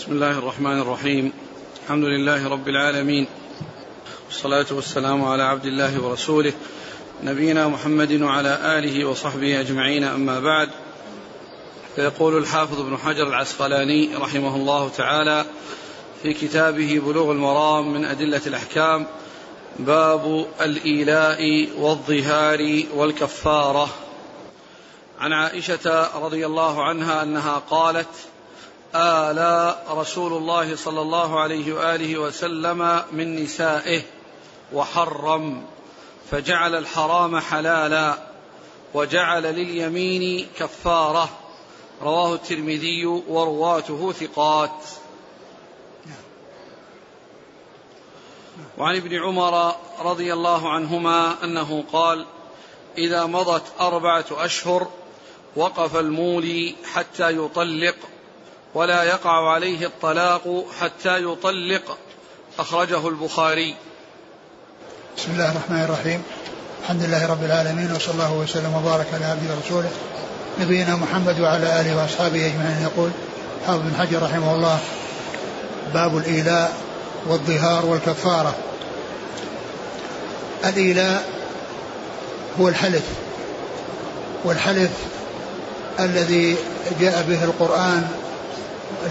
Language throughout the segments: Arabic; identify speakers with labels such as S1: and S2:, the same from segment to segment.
S1: بسم الله الرحمن الرحيم. الحمد لله رب العالمين. والصلاة والسلام على عبد الله ورسوله نبينا محمد وعلى آله وصحبه أجمعين. أما بعد فيقول الحافظ ابن حجر العسقلاني رحمه الله تعالى في كتابه بلوغ المرام من أدلة الأحكام باب الإيلاء والظهار والكفارة. عن عائشة رضي الله عنها أنها قالت آلى رسول الله صلى الله عليه وآله وسلم من نسائه وحرم فجعل الحرام حلالا وجعل لليمين كفارة. رواه الترمذي ورواته ثقات. وعن ابن عمر رضي الله عنهما أنه قال إذا مضت أربعة أشهر وقف المولي حتى يطلق ولا يقع عليه الطلاق حتى يطلق. أخرجه البخاري.
S2: بسم الله الرحمن الرحيم. الحمد لله رب العالمين وصلى الله وسلم وبارك على عبده ورسوله. نبينا محمد وعلى آله وأصحابه أجمعين. يقول حافظ بن حجر رحمه الله باب الإيلاء والظهار والكفارة. الإيلاء هو الحلف والحلف الذي جاء به القرآن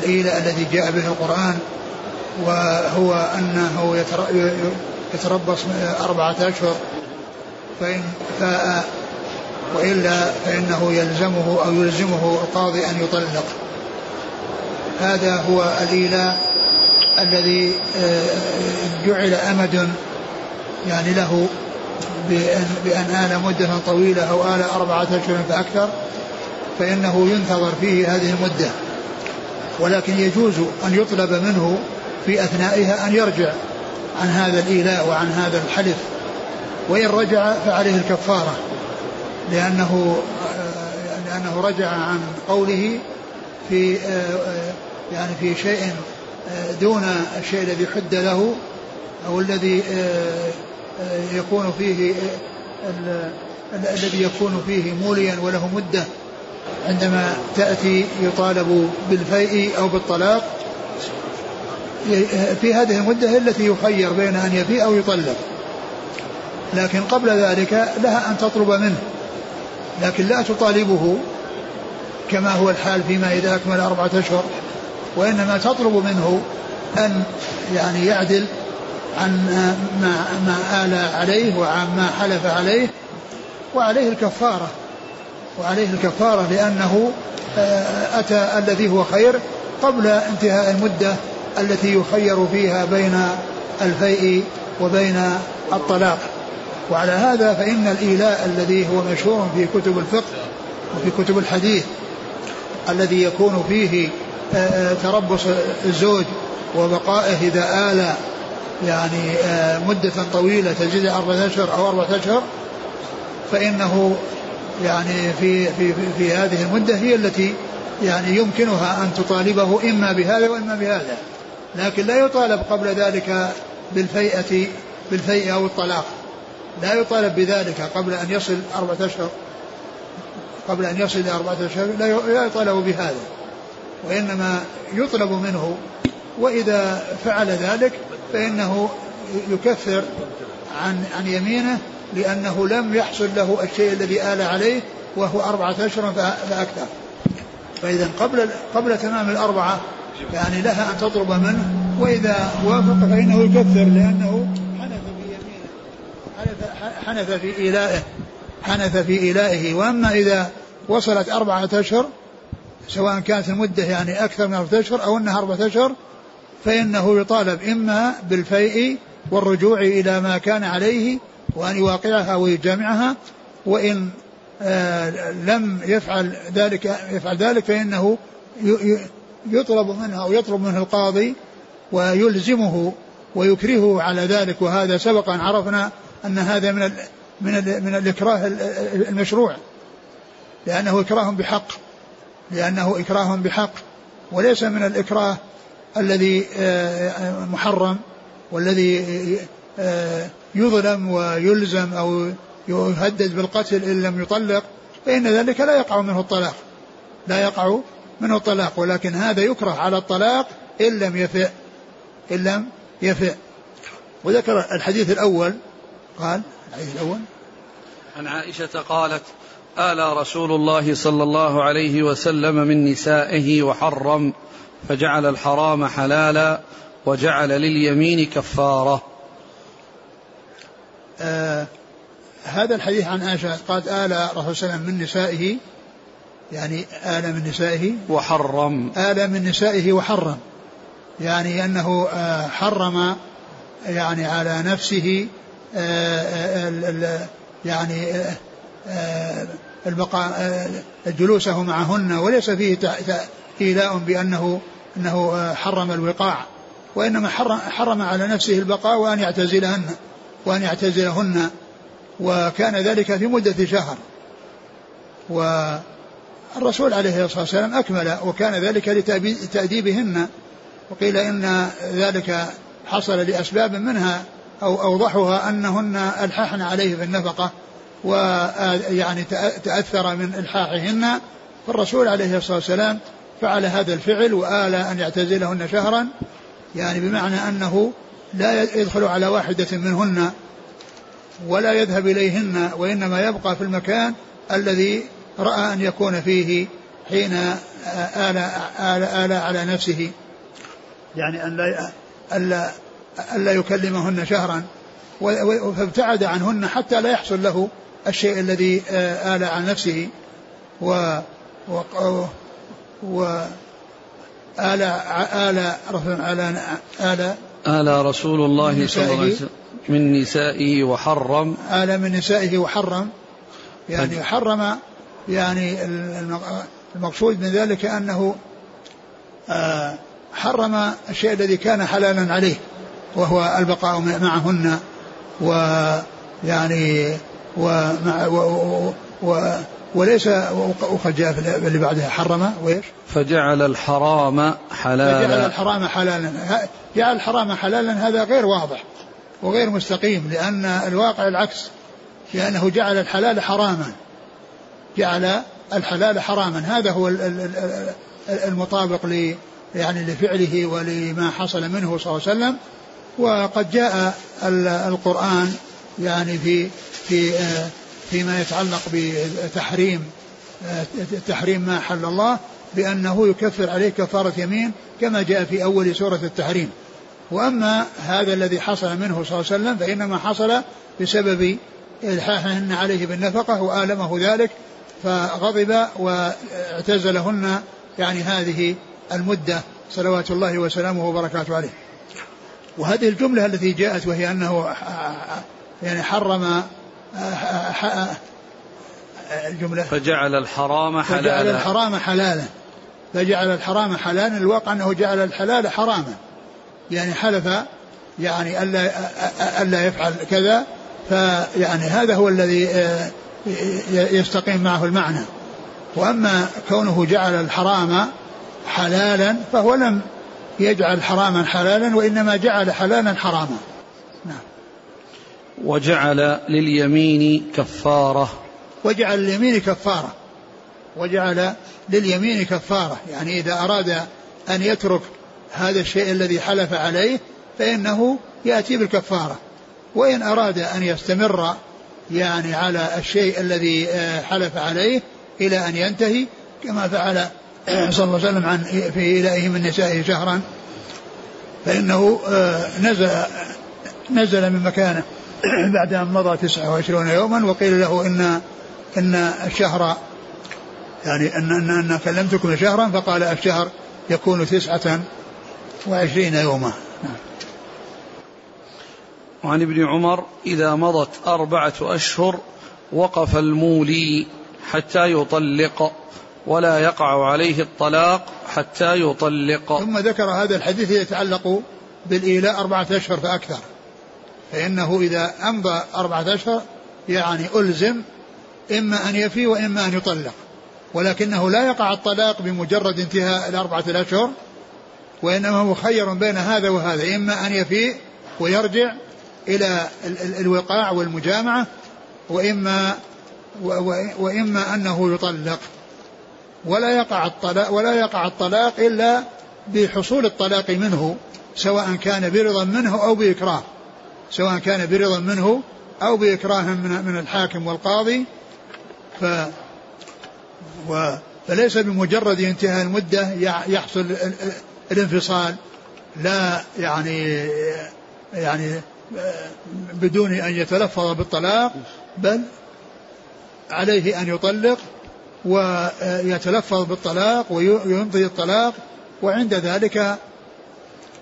S2: الذي جاء به القرآن وهو أنه يتربص أربعة أشهر. فإن فاء وإلا فإنه يلزمه أو يلزمه القاضي أن يطلق. هذا هو الإيلاء الذي آه، جعل أمد يعني له بأن, بأن آل مدة طويلة أو آل أربعة أشهر فأكثر فإنه ينتظر فيه هذه المدة. ولكن يجوز أن يطلب منه في أثنائها أن يرجع عن هذا الإيلاء وعن هذا الحلف. وإن رجع فعليه الكفارة لأنه لأنه رجع عن قوله في يعني في شيء دون الشيء الذي حد له أو الذي يكون فيه الذي يكون فيه موليا وله مدة. عندما تأتي يطالب بالفيء أو بالطلاق في هذه المدة التي يخير بين أن يفيء أو يطلق. لكن قبل ذلك لها أن تطلب منه لكن لا تطالبه كما هو الحال فيما إذا أكمل أربعة أشهر. وإنما تطلب منه أن يعني يعدل عن ما ما آل عليه وعن ما حلف عليه وعليه الكفارة. وعليه الكفارة لأنه آه، أتى الذي هو خير قبل انتهاء المدة التي يخير فيها بين الفيء وبين الطلاق. وعلى هذا فإن الإيلاء الذي هو مشهور في كتب الفقه وفي كتب الحديث الذي يكون فيه آه، آه، تربص الزوج وبقائه إذا آل يعني مدة طويلة تزيد أربعة أشهر أو أربعة أشهر فإنه يعني في في في هذه المدة هي التي يعني يمكنها أن تطالبه إما بهذا وإما بهذا. لكن لا يطالب قبل ذلك بالفيئة بالفيء أو الطلاق. لا يطالب بذلك قبل أن يصل أربعة أشهر قبل أن يصل أربعة أشهر لا يطالب بهذا. وإنما يطلب منه وإذا فعل ذلك فإنه يكفر عن عن يمينه لأنه لم يحصل له الشيء الذي آل عليه وهو أربعة أشهر فأكثر. فإذا قبل قبل تمام الأربعة يعني لها أن تطلب منه وإذا وافق فإنه يكفر لأنه حنث في يمينه حنث, في إيلائه حنث في إيلائه وأما إذا وصلت أربعة أشهر سواء كانت المدة يعني أكثر من أربعة أشهر أو أنها أربعة أشهر فإنه يطالب إما بالفيء والرجوع إلى ما كان عليه وأن يواقعها ويجامعها وإن آه لم يفعل ذلك يفعل ذلك فإنه يطلب منه أو يطلب منه القاضي ويلزمه ويكرهه على ذلك. وهذا سبق أن عرفنا أن هذا من ال من ال من الإكراه المشروع. لأنه إكراه بحق. لأنه إكراه بحق. وليس من الإكراه الذي آه، محرم والذي آه، يظلم ويلزم أو يهدد بالقتل إن لم يطلق فإن ذلك لا يقع منه الطلاق. لا يقع منه الطلاق ولكن هذا يكره على الطلاق إن لم يفئ إن لم يفئ وذكر الحديث الأول. قال الحديث الأول.
S1: عن عائشة قالت آلى رسول الله صلى الله عليه وسلم من نسائه وحرم فجعل الحرام حلالا وجعل لليمين كفارة.
S2: آه هذا الحديث عن عائشة قالت آلى رسول الله صلى الله عليه وسلم من نسائه يعني آل من نسائه
S1: وحرم.
S2: آل من نسائه وحرم. يعني أنه آه، حرم يعني على نفسه آه، آه، يعني البقاء جلوسه معهن وليس فيه إيلاء بأنه أنه حرم الوقاع وإنما حرم على نفسه البقاء وأن يعتزلهن. وأن يعتزلهن وكان ذلك في مدة شهر. والرسول عليه الصلاة والسلام أكمل وكان ذلك لتأديبهن. وقيل إن ذلك حصل لأسباب منها أو أوضحها أنهن ألححن عليه في النفقة ويعني تأثر من إلحاحهن. فالرسول عليه الصلاة والسلام فعل هذا الفعل وآل أن يعتزلهن شهرا. يعني بمعنى أنه لا يدخل على واحدة منهن ولا يذهب إليهن وإنما يبقى في المكان الذي رأى أن يكون فيه حين آل, آل, آل على نفسه. يعني أن لا ألا, ألا يكلمهن شهرا. فابتعد عنهن حتى لا يحصل له الشيء الذي آل عن نفسه. و, و, و آل آل على آل
S1: آل رسول الله صلى الله عليه وسلم من نسائه؟ وحرم.
S2: آل من نسائه وحرم. يعني حرم يعني المقصود من ذلك أنه آه، حرم الشيء الذي كان حلالا عليه وهو البقاء معهن ويعني ومع و و وليس وقد جاء في اللي بعدها حرم ويش؟
S1: فجعل الحرام حلالا.
S2: فجعل الحرام حلالا. جعل الحرام حلالا هذا غير واضح وغير مستقيم لأن الواقع العكس لأنه جعل الحلال حراما. جعل الحلال حراما. هذا هو المطابق ل يعني لفعله ولما حصل منه صلى الله عليه وسلم. وقد جاء القرآن يعني في في فيما يتعلق بتحريم تحريم ما حل الله بأنه يكفر عليه كفارة يمين كما جاء في أول سورة التحريم. وأما هذا الذي حصل منه صلى الله عليه وسلم فإنما حصل بسبب إلحاحهن عليه بالنفقة وآلمه ذلك فغضب واعتزلهن يعني هذه المدة. صلوات الله وسلامه وبركاته عليه. وهذه الجملة التي جاءت وهي أنه يعني حرم
S1: الجملة. فجعل الحرام حلالا.
S2: فجعل الحرام حلالا. فجعل الحرام حلالا. الواقع أنه جعل الحلال حراما. يعني حلف يعني ألا ألا يفعل كذا فيعني هذا هو الذي آه، يستقيم معه المعنى. وأما كونه جعل الحرام حلالا فهو لم يجعل حراما حلالا وإنما جعل حلالا حراما. نعم.
S1: وجعل لليمين كفارة.
S2: وجعل لليمين كفارة. وجعل لليمين كفارة. يعني إذا أراد أن يترك هذا الشيء الذي حلف عليه فإنه يأتي بالكفارة. وإن أراد أن يستمر يعني على الشيء الذي آه، حلف عليه إلى أن ينتهي كما فعل صلى الله عليه وسلم عن في إلائه من نسائه شهرا فإنه آه، نزل نزل من مكانه. بعد أن مضى 29 يوما وقيل له إن إن الشهر يعني أن أن أنك لم تكن شهرا فقال الشهر يكون تسعة وعشرين يوما. نعم.
S1: وعن ابن عمر إذا مضت أربعة أشهر وقف المولي حتى يطلق ولا يقع عليه الطلاق حتى يطلق.
S2: ثم ذكر هذا الحديث يتعلق بالإيلاء أربعة أشهر فأكثر. فإنه إذا أمضى أربعة أشهر يعني ألزم إما أن يفي وإما أن يطلق ولكنه لا يقع الطلاق بمجرد انتهاء الأربعة الأشهر وإنما هو مخير بين هذا وهذا إما أن يفيء ويرجع إلى الوقاع والمجامعة وإما وإما أنه يطلق. ولا يقع الطلاق ولا يقع الطلاق إلا بحصول الطلاق منه سواء كان برضا منه أو بإكراه. سواء كان برضا منه أو بإكراه من, الحاكم والقاضي ف و فليس بمجرد انتهاء المدة يحصل الانفصال لا يعني يعني بدون أن يتلفظ بالطلاق بل عليه أن يطلق ويتلفظ بالطلاق ويمضي الطلاق وعند ذلك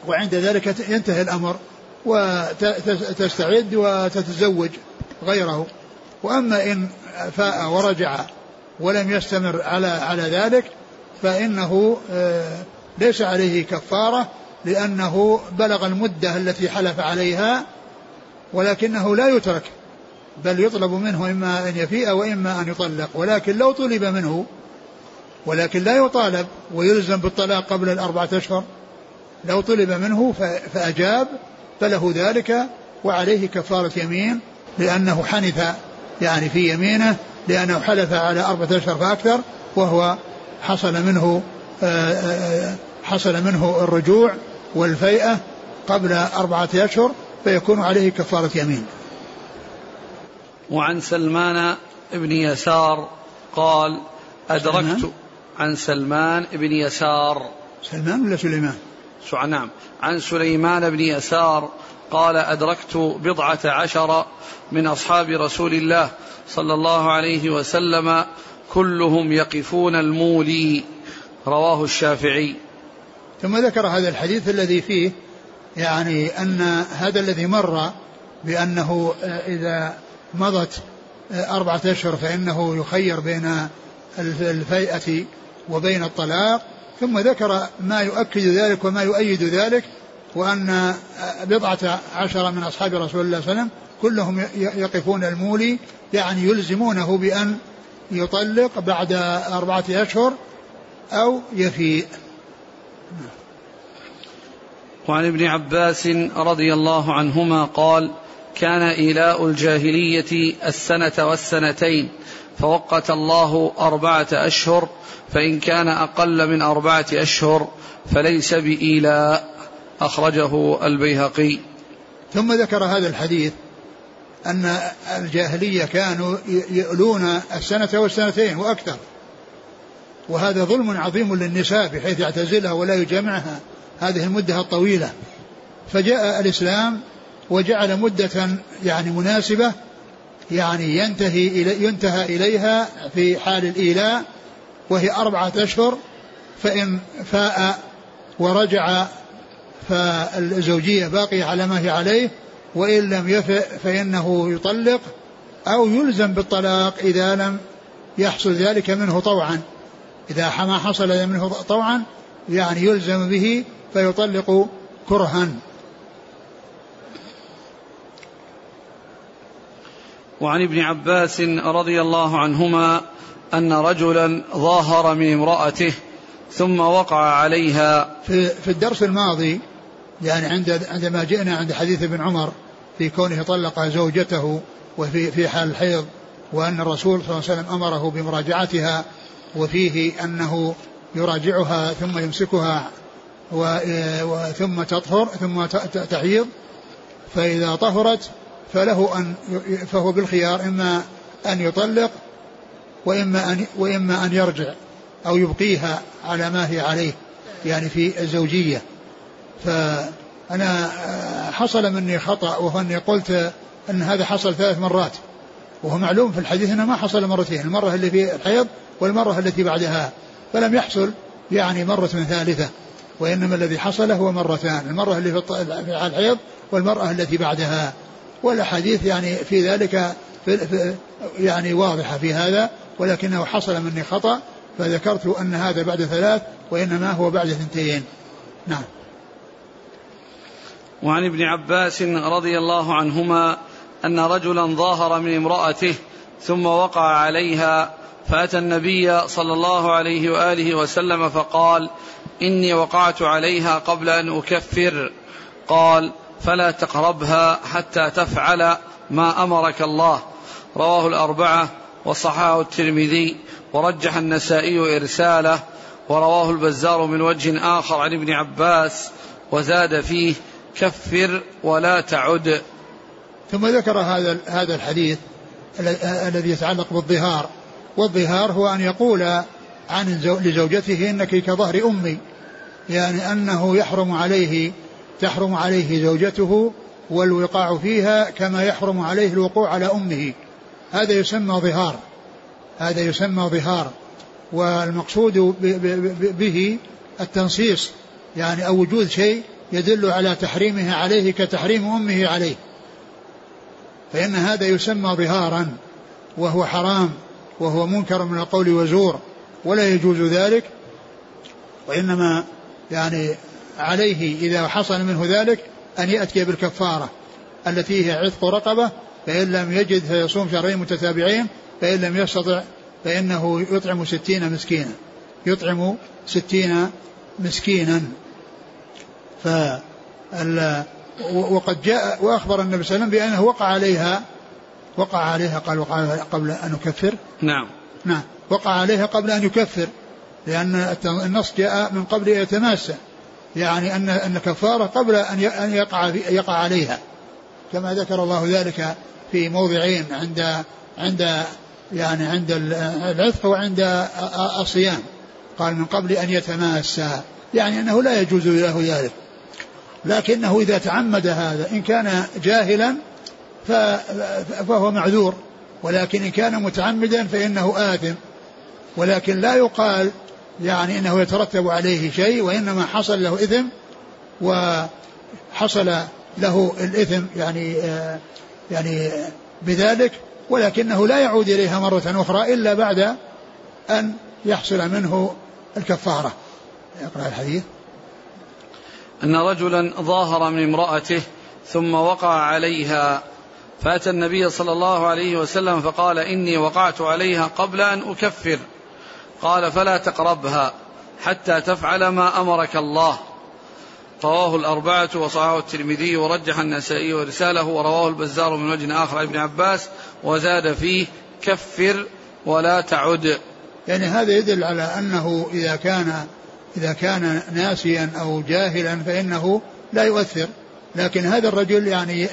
S2: وعند ذلك ينتهي الأمر. وتستعد وتتزوج غيره. وأما إن فاء ورجع ولم يستمر على على ذلك فإنه آه، ليس عليه كفارة لأنه بلغ المدة التي حلف عليها ولكنه لا يترك بل يطلب منه إما أن يفيء وإما أن يطلق. ولكن لو طلب منه ولكن لا يطالب ويلزم بالطلاق قبل الأربعة أشهر لو طلب منه فأجاب فله ذلك وعليه كفارة يمين لأنه حنث يعني في يمينه لأنه حلف على أربعة أشهر فأكثر وهو حصل منه آه، آه، حصل منه الرجوع والفيئة قبل أربعة أشهر فيكون عليه كفارة يمين.
S1: وعن سلمان بن يسار قال أدركت عن سلمان بن يسار.
S2: سلمان ولا سليمان؟
S1: نعم. عن سليمان بن يسار قال أدركت بضعة عشر من أصحاب رسول الله صلى الله عليه وسلم كلهم يقفون المولي. رواه الشافعي.
S2: ثم ذكر هذا الحديث الذي فيه يعني أن هذا الذي مر بأنه إذا مضت أربعة أشهر فإنه يخير بين الفيئة وبين الطلاق. ثم ذكر ما يؤكد ذلك وما يؤيد ذلك وأن بضعة عشر من أصحاب رسول الله صلى الله عليه وسلم كلهم يقفون المولي يعني يلزمونه بأن يطلق بعد أربعة أشهر أو يفيء.
S1: وعن ابن عباس رضي الله عنهما قال كان إيلاء الجاهلية السنة والسنتين فوقت الله أربعة أشهر فإن كان أقل من أربعة أشهر فليس بإيلاء. أخرجه البيهقي.
S2: ثم ذكر هذا الحديث أن الجاهلية كانوا يؤلون السنة والسنتين وأكثر. وهذا ظلم عظيم للنساء بحيث يعتزلها ولا يجامعها. هذه المدة الطويلة. فجاء الإسلام وجعل مدة يعني مناسبة يعني ينتهي إلي ينتهى إليها في حال الإيلاء وهي أربعة أشهر فإن فاء ورجع فالزوجية باقية على ما هي عليه وإن لم يفئ فإنه يطلق أو يلزم بالطلاق إذا لم يحصل ذلك منه طوعا. إذا ما حصل منه طوعا يعني يلزم به فيطلق كرها.
S1: وعن ابن عباس رضي الله عنهما أن رجلا ظاهر من امرأته ثم وقع عليها.
S2: في, في الدرس الماضي يعني عند عندما جئنا عند حديث ابن عمر في كونه طلق زوجته وفي في حال الحيض وأن الرسول صلى الله عليه وسلم أمره بمراجعتها وفيه أنه يراجعها ثم يمسكها ثم تطهر ثم تحيض فإذا طهرت فله أن فهو بالخيار إما أن يطلق وإما أن وإما أن يرجع أو يبقيها على ما هي عليه يعني في الزوجية. فأنا حصل مني خطأ وهو أني قلت أن هذا حصل ثلاث مرات وهو معلوم في الحديث أنه ما حصل مرتين المرة اللي في الحيض والمرة التي بعدها فلم يحصل يعني مرة ثالثة وإنما الذي حصل هو مرتان المرة اللي في الحيض والمرأة التي بعدها. والأحاديث يعني في ذلك في يعني واضحة في هذا ولكنه حصل مني خطأ فذكرت أن هذا بعد ثلاث وإنما هو بعد ثنتين. نعم.
S1: وعن ابن عباس رضي الله عنهما أن رجلا ظاهر من امرأته ثم وقع عليها فأتى النبي صلى الله عليه وآله وسلم فقال إني وقعت عليها قبل أن أكفر. قال فلا تقربها حتى تفعل ما أمرك الله. رواه الأربعة وصححه الترمذي ورجح النسائي إرساله ورواه البزار من وجه آخر عن ابن عباس وزاد فيه كفر ولا تعد.
S2: ثم ذكر هذا هذا الحديث الذي يتعلق بالظهار. والظهار هو أن يقول عن لزوجته إنك كظهر أمي يعني أنه يحرم عليه تحرم عليه زوجته والوقاع فيها كما يحرم عليه الوقوع على أمه. هذا يسمى ظهار. هذا يسمى ظهار. والمقصود به التنصيص يعني أو وجود شيء يدل على تحريمها عليه كتحريم أمه عليه. فإن هذا يسمى ظهارا وهو حرام وهو منكر من القول وزور ولا يجوز ذلك. وإنما يعني عليه إذا حصل منه ذلك أن يأتي بالكفارة التي هي عتق رقبة فإن لم يجد فيصوم شهرين متتابعين فإن لم يستطع فإنه يطعم ستين مسكينا. يطعم ستين مسكينا. ف وقد جاء وأخبر النبي صلى الله عليه وسلم بأنه وقع عليها وقع عليها قال وقع قبل أن يكفر
S1: نعم.
S2: نعم. وقع عليها قبل أن يكفر لأن النص جاء من قبل أن يتماسى يعني أن أن كفاره قبل أن أن يقع يقع عليها. كما ذكر الله ذلك في موضعين عند عند يعني عند العتق وعند الصيام. قال من قبل أن يتماسى يعني أنه لا يجوز له ذلك. لكنه إذا تعمد هذا إن كان جاهلا فهو معذور. ولكن إن كان متعمدا فإنه آثم. ولكن لا يقال يعني إنه يترتب عليه شيء وإنما حصل له إثم وحصل له الإثم يعني يعني بذلك ولكنه لا يعود إليها مرة أخرى إلا بعد أن يحصل منه الكفارة. يقرأ الحديث.
S1: أن رجلا ظاهر من امرأته ثم وقع عليها. فأتى النبي صلى الله عليه وسلم فقال إني وقعت عليها قبل أن أكفر. قال فلا تقربها حتى تفعل ما أمرك الله. رواه الأربعة وصححه الترمذي ورجح النسائي ورساله ورواه البزار من وجه آخر ابن عباس وزاد فيه كفر ولا تعد.
S2: يعني هذا يدل على أنه إذا كان إذا كان ناسيا أو جاهلا فإنه لا يؤثر. لكن هذا الرجل يعني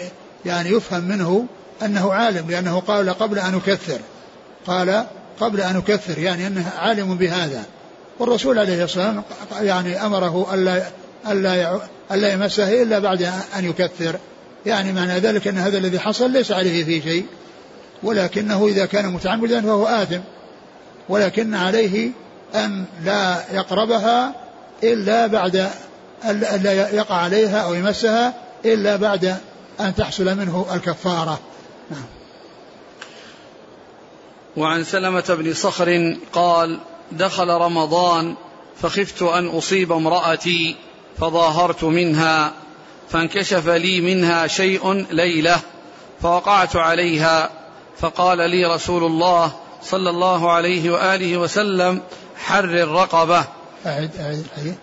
S2: يعني يفهم منه أنه عالم لأنه قال قبل أن أكثر قال قبل أن أكثر يعني أنه عالم بهذا. والرسول عليه الصلاة والسلام يعني أمره ألا ألا ألا يمسه إلا بعد أن يكثر يعني معنى ذلك أن هذا الذي حصل ليس عليه فيه شيء. ولكنه إذا كان متعمدا فهو آثم. ولكن عليه أن لا يقربها إلا بعد أن لا يقع عليها أو يمسها إلا بعد أن تحصل منه الكفارة. نعم.
S1: وعن سلمة بن صخر قال دخل رمضان فخفت أن أصيب امرأتي فظاهرت منها فانكشف لي منها شيء ليلة فوقعت عليها فقال لي رسول الله صلى الله عليه وآله وسلم حر الرقبة. أعد أعد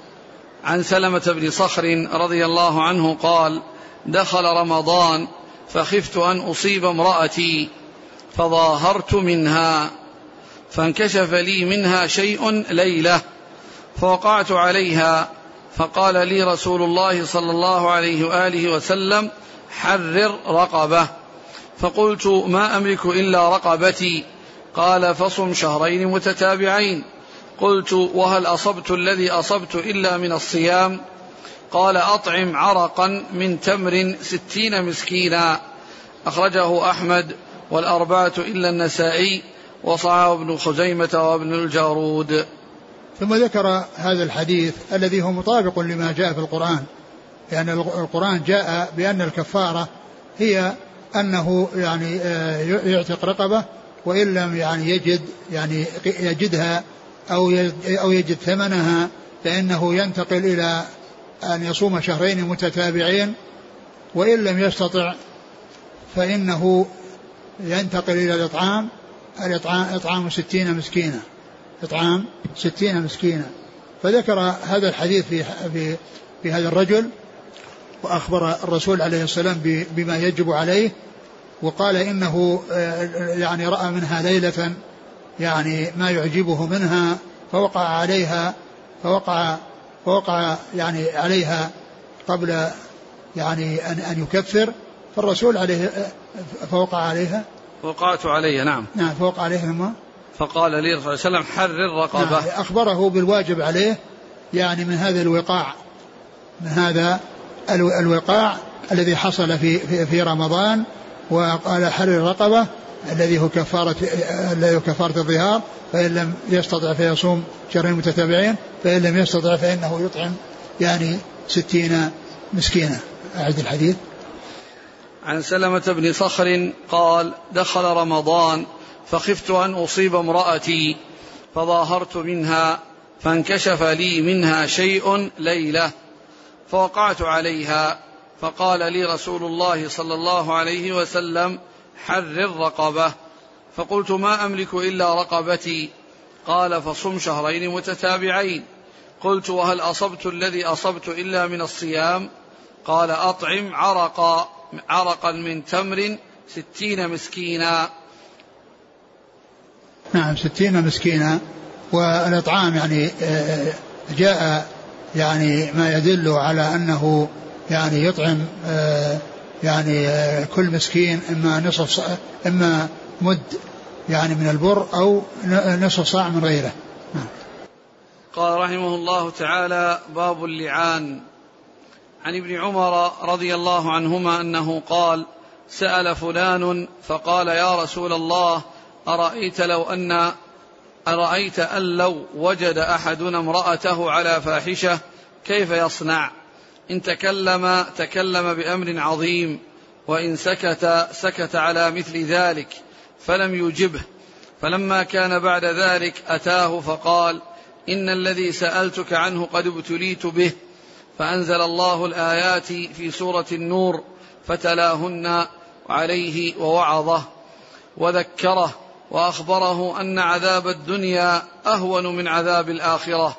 S1: عن سلمة بن صخر رضي الله عنه قال دخل رمضان فخفت أن أصيب امرأتي فظاهرت منها فانكشف لي منها شيء ليلة فوقعت عليها فقال لي رسول الله صلى الله عليه وآله وسلم حرر رقبة. فقلت ما أملك إلا رقبتي. قال فصم شهرين متتابعين. قلت وهل أصبت الذي أصبت إلا من الصيام؟ قال أطعم عرقا من تمر ستين مسكينا. أخرجه أحمد والأربعة إلا النسائي وصعه ابن خزيمة وابن الجارود.
S2: ثم ذكر هذا الحديث الذي هو مطابق لما جاء في القرآن لأن يعني القرآن جاء بأن الكفارة هي أنه يعني آه، يعتق رقبة وإن لم يعني يجد يعني يجدها أو أو يجد ثمنها فإنه ينتقل إلى أن يصوم شهرين متتابعين وإن لم يستطع فإنه ينتقل إلى الإطعام الإطعام إطعام ستين مسكينا. إطعام ستين مسكينا. فذكر هذا الحديث في في في هذا الرجل وأخبر الرسول عليه السلام بما يجب عليه وقال إنه آه، يعني رأى منها ليلة يعني ما يعجبه منها فوقع عليها فوقع فوقع يعني عليها قبل يعني أن أن يكفر. فالرسول عليه فوقع عليها؟
S1: وقعت عليها نعم.
S2: نعم فوقع عليها ما
S1: فقال لي صلى الله عليه وسلم حرر رقبة. نعم
S2: أخبره بالواجب عليه يعني من هذا الوقاع من هذا الوقاع الذي حصل في في, في رمضان وقال حرر رقبة الذي هو كفارة الذي هو كفارة الظهار فإن لم يستطع فيصوم شهرين متتابعين فإن لم يستطع فإنه يطعم يعني ستين مسكينا. أعد الحديث.
S1: عن سلمة بن صخر قال دخل رمضان فخفت أن أصيب امرأتي فظاهرت منها فانكشف لي منها شيء ليلة فوقعت عليها فقال لي رسول الله صلى الله عليه وسلم حرر رقبة فقلت ما أملك إلا رقبتي قال فصم شهرين متتابعين قلت وهل أصبت الذي أصبت إلا من الصيام؟ قال أطعم عرقا عرقا من تمر ستين مسكينا.
S2: نعم ستين مسكينا. والإطعام يعني آه، جاء يعني ما يدل على أنه يعني يطعم آه، يعني آه، كل مسكين إما نصف إما مد يعني من البر أو نصف صاع من غيره. نعم.
S1: قال رحمه الله تعالى باب اللعان. عن ابن عمر رضي الله عنهما أنه قال سأل فلان فقال يا رسول الله أرأيت لو ان أرأيت أن لو وجد أحدنا امرأته على فاحشة كيف يصنع؟ إن تكلم تكلم بأمر عظيم وإن سكت سكت على مثل ذلك فلم يجبه. فلما كان بعد ذلك أتاه فقال إن الذي سألتك عنه قد ابتليت به فأنزل الله الآيات في سورة النور فتلاهن عليه ووعظه وذكره وأخبره أن عذاب الدنيا أهون من عذاب الآخرة.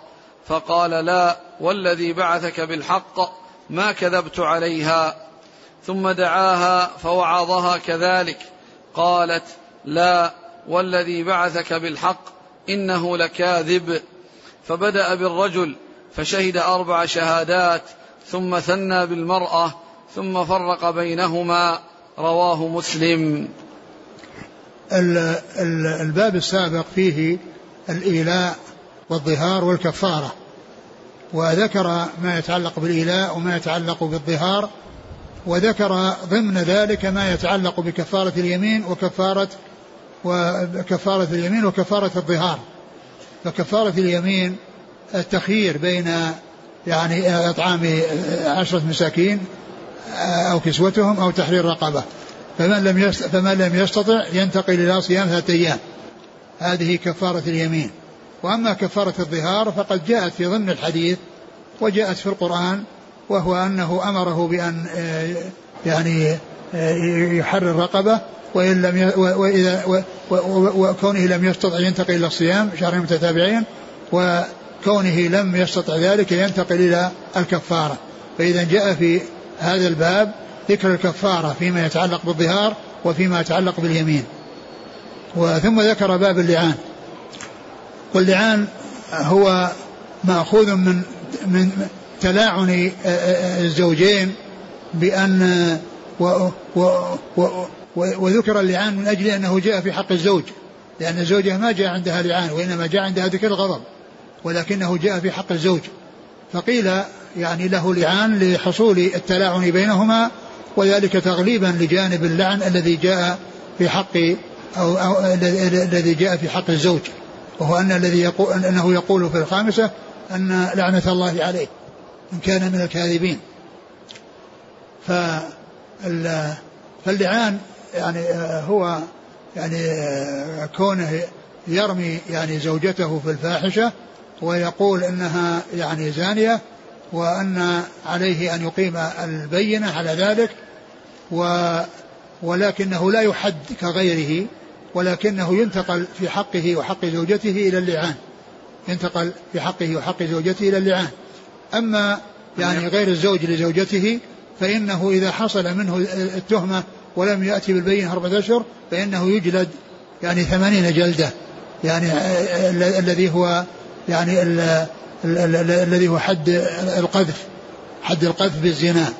S1: فقال لا والذي بعثك بالحق ما كذبت عليها. ثم دعاها فوعظها كذلك. قالت لا والذي بعثك بالحق إنه لكاذب. فبدأ بالرجل فشهد أربع شهادات ثم ثنى بالمرأة ثم فرق بينهما رواه مسلم.
S2: الباب السابق فيه الإيلاء والظهار والكفارة وذكر ما يتعلق بالإيلاء وما يتعلق بالظهار وذكر ضمن ذلك ما يتعلق بكفارة اليمين وكفارة وكفارة اليمين وكفارة الظهار. فكفارة اليمين التخيير بين يعني إطعام عشرة مساكين أو كسوتهم أو تحرير رقبة. فمن لم فمن لم يستطع ينتقل إلى صيام ثلاثة أيام. هذه كفارة اليمين. وأما كفارة الظهار فقد جاءت في ضمن الحديث وجاءت في القرآن وهو أنه أمره بأن يعني يحرر رقبة وإن لم وإذا وكونه لم يستطع ينتقل إلى الصيام شهرين متتابعين و كونه لم يستطع ذلك ينتقل إلى الكفارة. فإذا جاء في هذا الباب ذكر الكفارة فيما يتعلق بالظهار وفيما يتعلق باليمين. وثم ذكر باب اللعان. واللعان هو مأخوذ من من تلاعن الزوجين بأن و و و وذكر اللعان من أجل أنه جاء في حق الزوج. لأن الزوجة ما جاء عندها لعان وإنما جاء عندها ذكر الغضب. ولكنه جاء في حق الزوج. فقيل يعني له لعان لحصول التلاعن بينهما وذلك تغليبا لجانب اللعن الذي جاء في حق أو, أو الذي جاء في حق الزوج. وهو أن الذي يقول أنه يقول في الخامسة أن لعنة الله عليه إن كان من الكاذبين. فاللعان يعني هو يعني كونه يرمي يعني زوجته في الفاحشة ويقول إنها يعني زانية وأن عليه أن يقيم البينة على ذلك و ولكنه لا يحد كغيره ولكنه ينتقل في حقه وحق زوجته إلى اللعان. ينتقل في حقه وحق زوجته إلى اللعان. أما يعني غير الزوج لزوجته فإنه إذا حصل منه التهمة ولم يأتي بالبينة أربعة أشهر فإنه يجلد يعني ثمانين جلدة. يعني الذي هو يعني الذي هو حد القذف حد القذف بالزنا.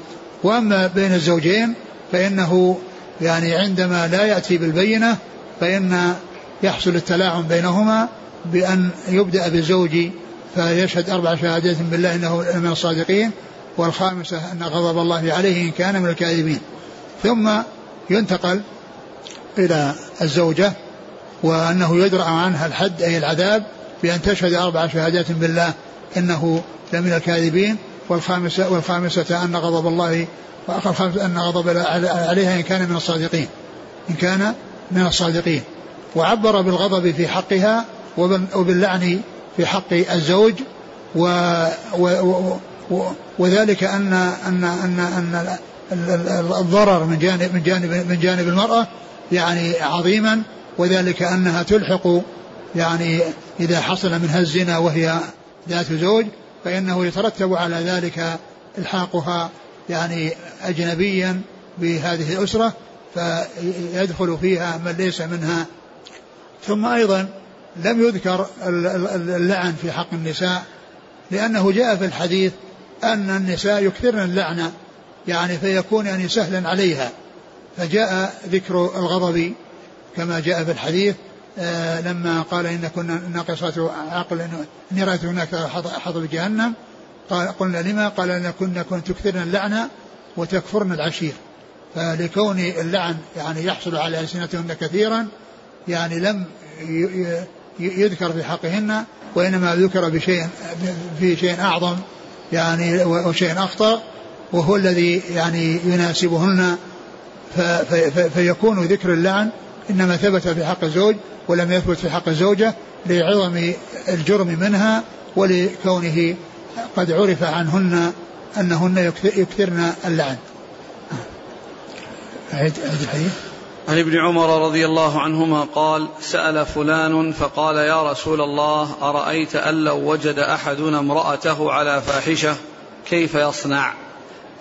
S2: وأما بين الزوجين فإنه يعني عندما لا يأتي بالبينة فإن يحصل التلاعن بينهما بأن يبدأ بالزوج فيشهد أربع شهادات بالله إنه من الصادقين والخامسة أن غضب الله عليه إن كان من الكاذبين. ثم ينتقل إلى الزوجة وأنه يدرأ عنها الحد أي العذاب بأن تشهد أربع شهادات بالله إنه لمن الكاذبين والخامسة والخامسة أن غضب الله أن غضب عليها إن كان من الصادقين. إن كان من الصادقين. وعبر بالغضب في حقها وباللعن في حق الزوج و و و وذلك أن أن أن أن الضرر من جانب من جانب من جانب المرأة يعني عظيما وذلك أنها تلحق يعني إذا حصل منها الزنا وهي ذات زوج فإنه يترتب على ذلك إلحاقها يعني أجنبيا بهذه الأسرة فيدخل فيها من ليس منها. ثم أيضا لم يذكر اللعن في حق النساء لأنه جاء في الحديث أن النساء يكثرن اللعنة يعني فيكون يعني سهلا عليها. فجاء ذكر الغضب كما جاء في الحديث لما قال إن كنا ناقصات عقل إني رأيت هناك حظ جهنم قال قلنا لما؟ قال إن كنا كنت تكثرن اللعنة وتكفرن العشير. فلكون اللعن يعني يحصل على ألسنتهن كثيرا يعني لم يذكر في حقهن وإنما ذكر بشيء في شيء أعظم يعني وشيء أخطر وهو الذي يعني يناسبهن فيكون ذكر اللعن إنما ثبت في حق الزوج ولم يثبت في حق الزوجة لعظم الجرم منها ولكونه قد عرف عنهن أنهن يكثرن اللعن.
S1: أعيد الحديث. عن ابن عمر رضي الله عنهما قال سأل فلان فقال يا رسول الله أرأيت أن لو وجد أحدنا امرأته على فاحشة كيف يصنع؟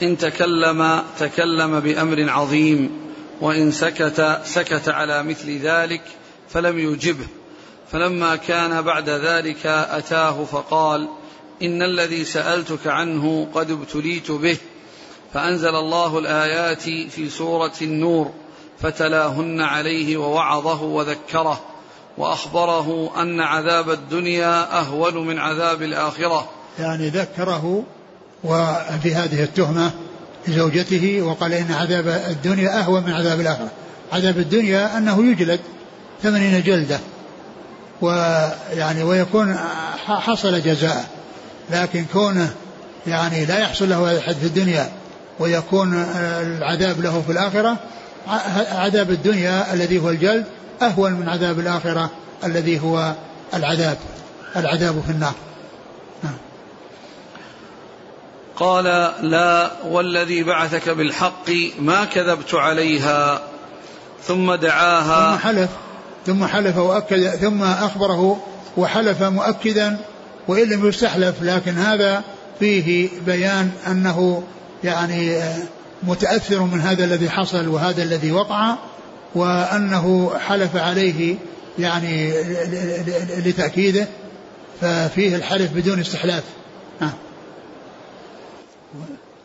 S1: إن تكلم تكلم بأمر عظيم. وإن سكت سكت على مثل ذلك فلم يجبه فلما كان بعد ذلك أتاه فقال إن الذي سألتك عنه قد ابتليت به فأنزل الله الآيات في سورة النور فتلاهن عليه ووعظه وذكره وأخبره أن عذاب الدنيا أهون من عذاب الآخرة.
S2: يعني ذكره وفي هذه لزوجته وقال إن عذاب الدنيا أهون من عذاب الآخرة. عذاب الدنيا أنه يجلد ثمانين جلدة. ويعني ويكون حصل جزاء. لكن كونه يعني لا يحصل له الحد في الدنيا ويكون العذاب له في الآخرة عذاب الدنيا الذي هو الجلد أهون من عذاب الآخرة الذي هو العذاب العذاب في النار نعم.
S1: قال لا والذي بعثك بالحق ما كذبت عليها ثم دعاها
S2: ثم حلف ثم حلف وأكد ثم أخبره وحلف مؤكدا وإن لم يستحلف لكن هذا فيه بيان أنه يعني متأثر من هذا الذي حصل وهذا الذي وقع وأنه حلف عليه يعني لتأكيده ففيه الحلف بدون استحلاف آه.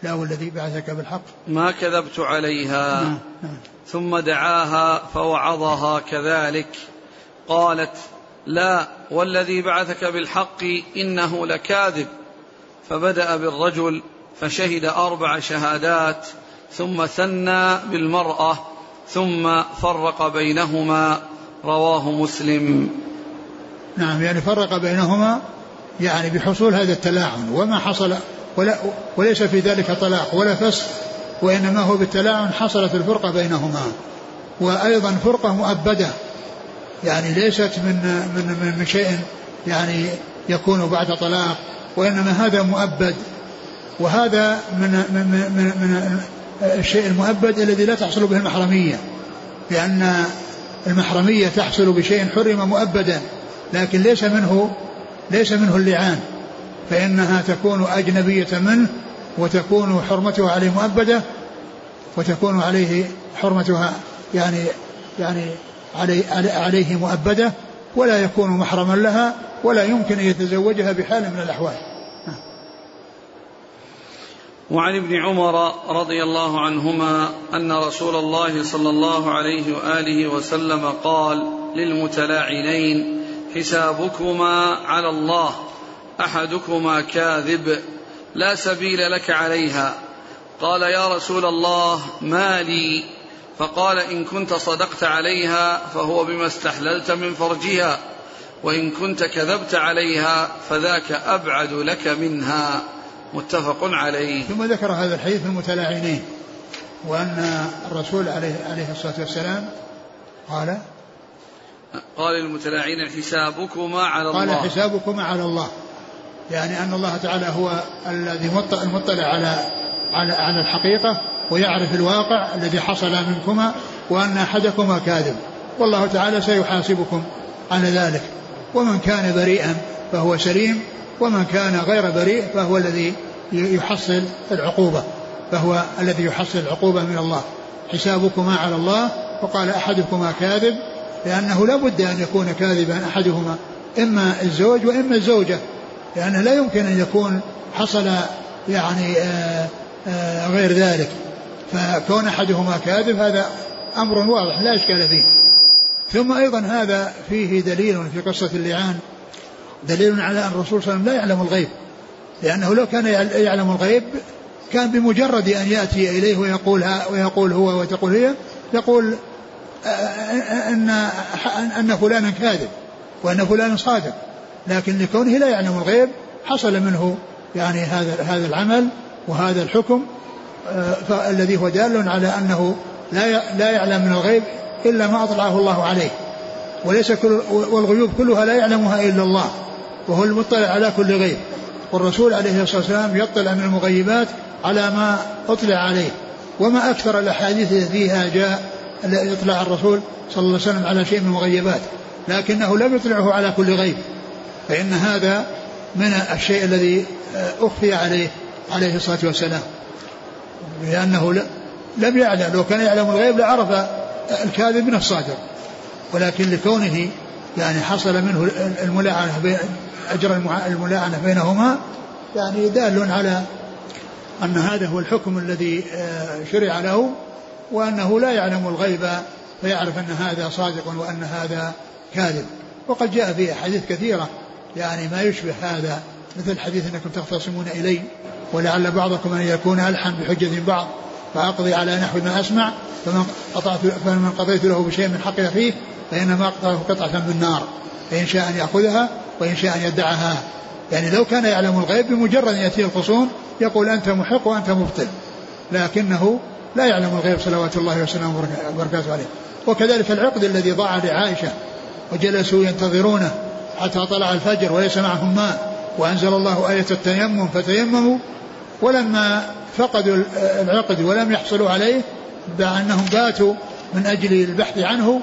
S2: لا والذي بعثك بالحق.
S1: ما كذبت عليها. آه. آه. ثم دعاها فوعظها كذلك. قالت لا والذي بعثك بالحق إنه لكاذب. فبدأ بالرجل فشهد أربع شهادات ثم ثنى بالمرأة ثم فرق بينهما. رواه مسلم.
S2: نعم يعني فرق بينهما يعني بحصول هذا التلاعن. وما حصل ولا وليس في ذلك طلاق ولا فسخ وإنما هو بالتلاعن حصلت الفرقة بينهما. وأيضا فرقة مؤبدة يعني ليست من من من شيء يعني يكون بعد طلاق وإنما هذا مؤبد. وهذا من من من, من الشيء المؤبد الذي لا تحصل به المحرمية لأن المحرمية تحصل بشيء حرم مؤبدا لكن ليس منه ليس منه اللعان. فإنها تكون أجنبية منه وتكون حرمتها عليه مؤبدة وتكون عليه حرمتها يعني يعني عليه, عليه مؤبدة ولا يكون محرما لها ولا يمكن أن يتزوجها بحال من الأحوال.
S1: وعن ابن عمر رضي الله عنهما أن رسول الله صلى الله عليه وآله وسلم قال للمتلاعنين حسابكما على الله. أحدكما كاذب لا سبيل لك عليها. قال يا رسول الله ما لي؟ فقال إن كنت صدقت عليها فهو بما استحللت من فرجها وإن كنت كذبت عليها فذاك أبعد لك منها. متفق عليه.
S2: ثم ذكر هذا الحديث المتلاعنين وأن الرسول عليه, عليه الصلاة والسلام قال
S1: قال المتلاعنين حسابكما على
S2: الله.
S1: قال
S2: حسابكما على الله. يعني أن الله تعالى هو الذي المطلع على على على الحقيقة ويعرف الواقع الذي حصل منكما وأن أحدكما كاذب. والله تعالى سيحاسبكم على ذلك. ومن كان بريئا فهو سليم ومن كان غير بريء فهو الذي يحصل العقوبة فهو الذي يحصل العقوبة من الله. حسابكما على الله وقال أحدكما كاذب لأنه لا بد أن يكون كاذبا أحدهما إما الزوج وإما الزوجة. لأنه لا يمكن أن يكون حصل يعني آآ آآ غير ذلك. فكون أحدهما كاذب هذا أمر واضح لا إشكال فيه. ثم أيضا هذا فيه دليل في قصة اللعان دليل على أن الرسول صلى الله عليه وسلم لا يعلم الغيب. لأنه لو كان يعلم الغيب كان بمجرد أن يأتي إليه ويقول ويقول هو وتقول هي يقول أن أن فلانا كاذب وأن فلانا صادق. لكن لكونه لا يعلم الغيب حصل منه يعني هذا هذا العمل وهذا الحكم الذي هو دال على أنه لا لا يعلم من الغيب إلا ما أطلعه الله عليه. وليس كل والغيوب كلها لا يعلمها إلا الله وهو المطلع على كل غيب. والرسول عليه الصلاة والسلام يطلع من المغيبات على ما أطلع عليه. وما أكثر الأحاديث فيها جاء إطلاع الرسول صلى الله عليه وسلم على شيء من المغيبات لكنه لم يطلعه على كل غيب. فإن هذا من الشيء الذي أخفي عليه عليه الصلاة والسلام. لأنه لم يعلم لو كان يعلم الغيب لعرف الكاذب من الصادق. ولكن لكونه يعني حصل منه الملاعنة أجر الملاعنة بينهما يعني دال على أن هذا هو الحكم الذي آه، شرع له وأنه لا يعلم الغيب فيعرف أن هذا صادق وأن هذا كاذب. وقد جاء في أحاديث كثيرة يعني ما يشبه هذا مثل حديث أنكم تختصمون إلي ولعل بعضكم أن يكون ألحن بحجة بعض فأقضي على نحو ما أسمع فمن قطعت فمن قضيت له بشيء من حق أخيه فإنما أقطعه قطعة بالنار فإن شاء أن يأخذها وإن شاء أن يدعها يعني لو كان يعلم الغيب بمجرد أن يأتيه الخصوم يقول أنت محق وأنت مبطل لكنه لا يعلم الغيب صلوات الله وسلامه وبركاته عليه. وكذلك العقد الذي ضاع لعائشة وجلسوا ينتظرونه حتى طلع الفجر وليس معهم ماء وأنزل الله آية التيمم فتيمموا ولما فقدوا العقد ولم يحصلوا عليه بأنهم باتوا من أجل البحث عنه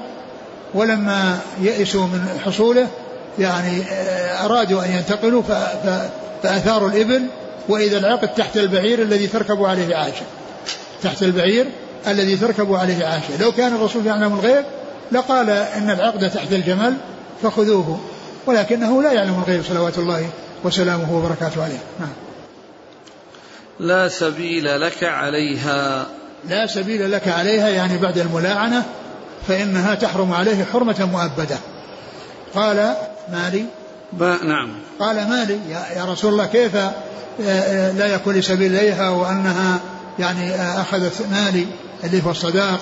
S2: ولما يئسوا من حصوله يعني آه، أرادوا أن ينتقلوا فأثاروا الإبل وإذا العقد تحت البعير الذي تركب عليه عائشة. تحت البعير الذي تركب عليه عائشة. لو كان الرسول يعلم الغيب لقال إن العقد تحت الجمل فخذوه. ولكنه لا يعلم الغيب صلوات الله وسلامه وبركاته عليه. نعم.
S1: لا سبيل لك عليها.
S2: لا سبيل لك عليها يعني بعد الملاعنة فإنها تحرم عليه حرمة مؤبدة. قال مالي.
S1: نعم.
S2: قال مالي يا, يا رسول الله كيف آه، آه، لا يكون لسبيل إليها وأنها يعني آه، أخذت مالي اللي هو الصداق؟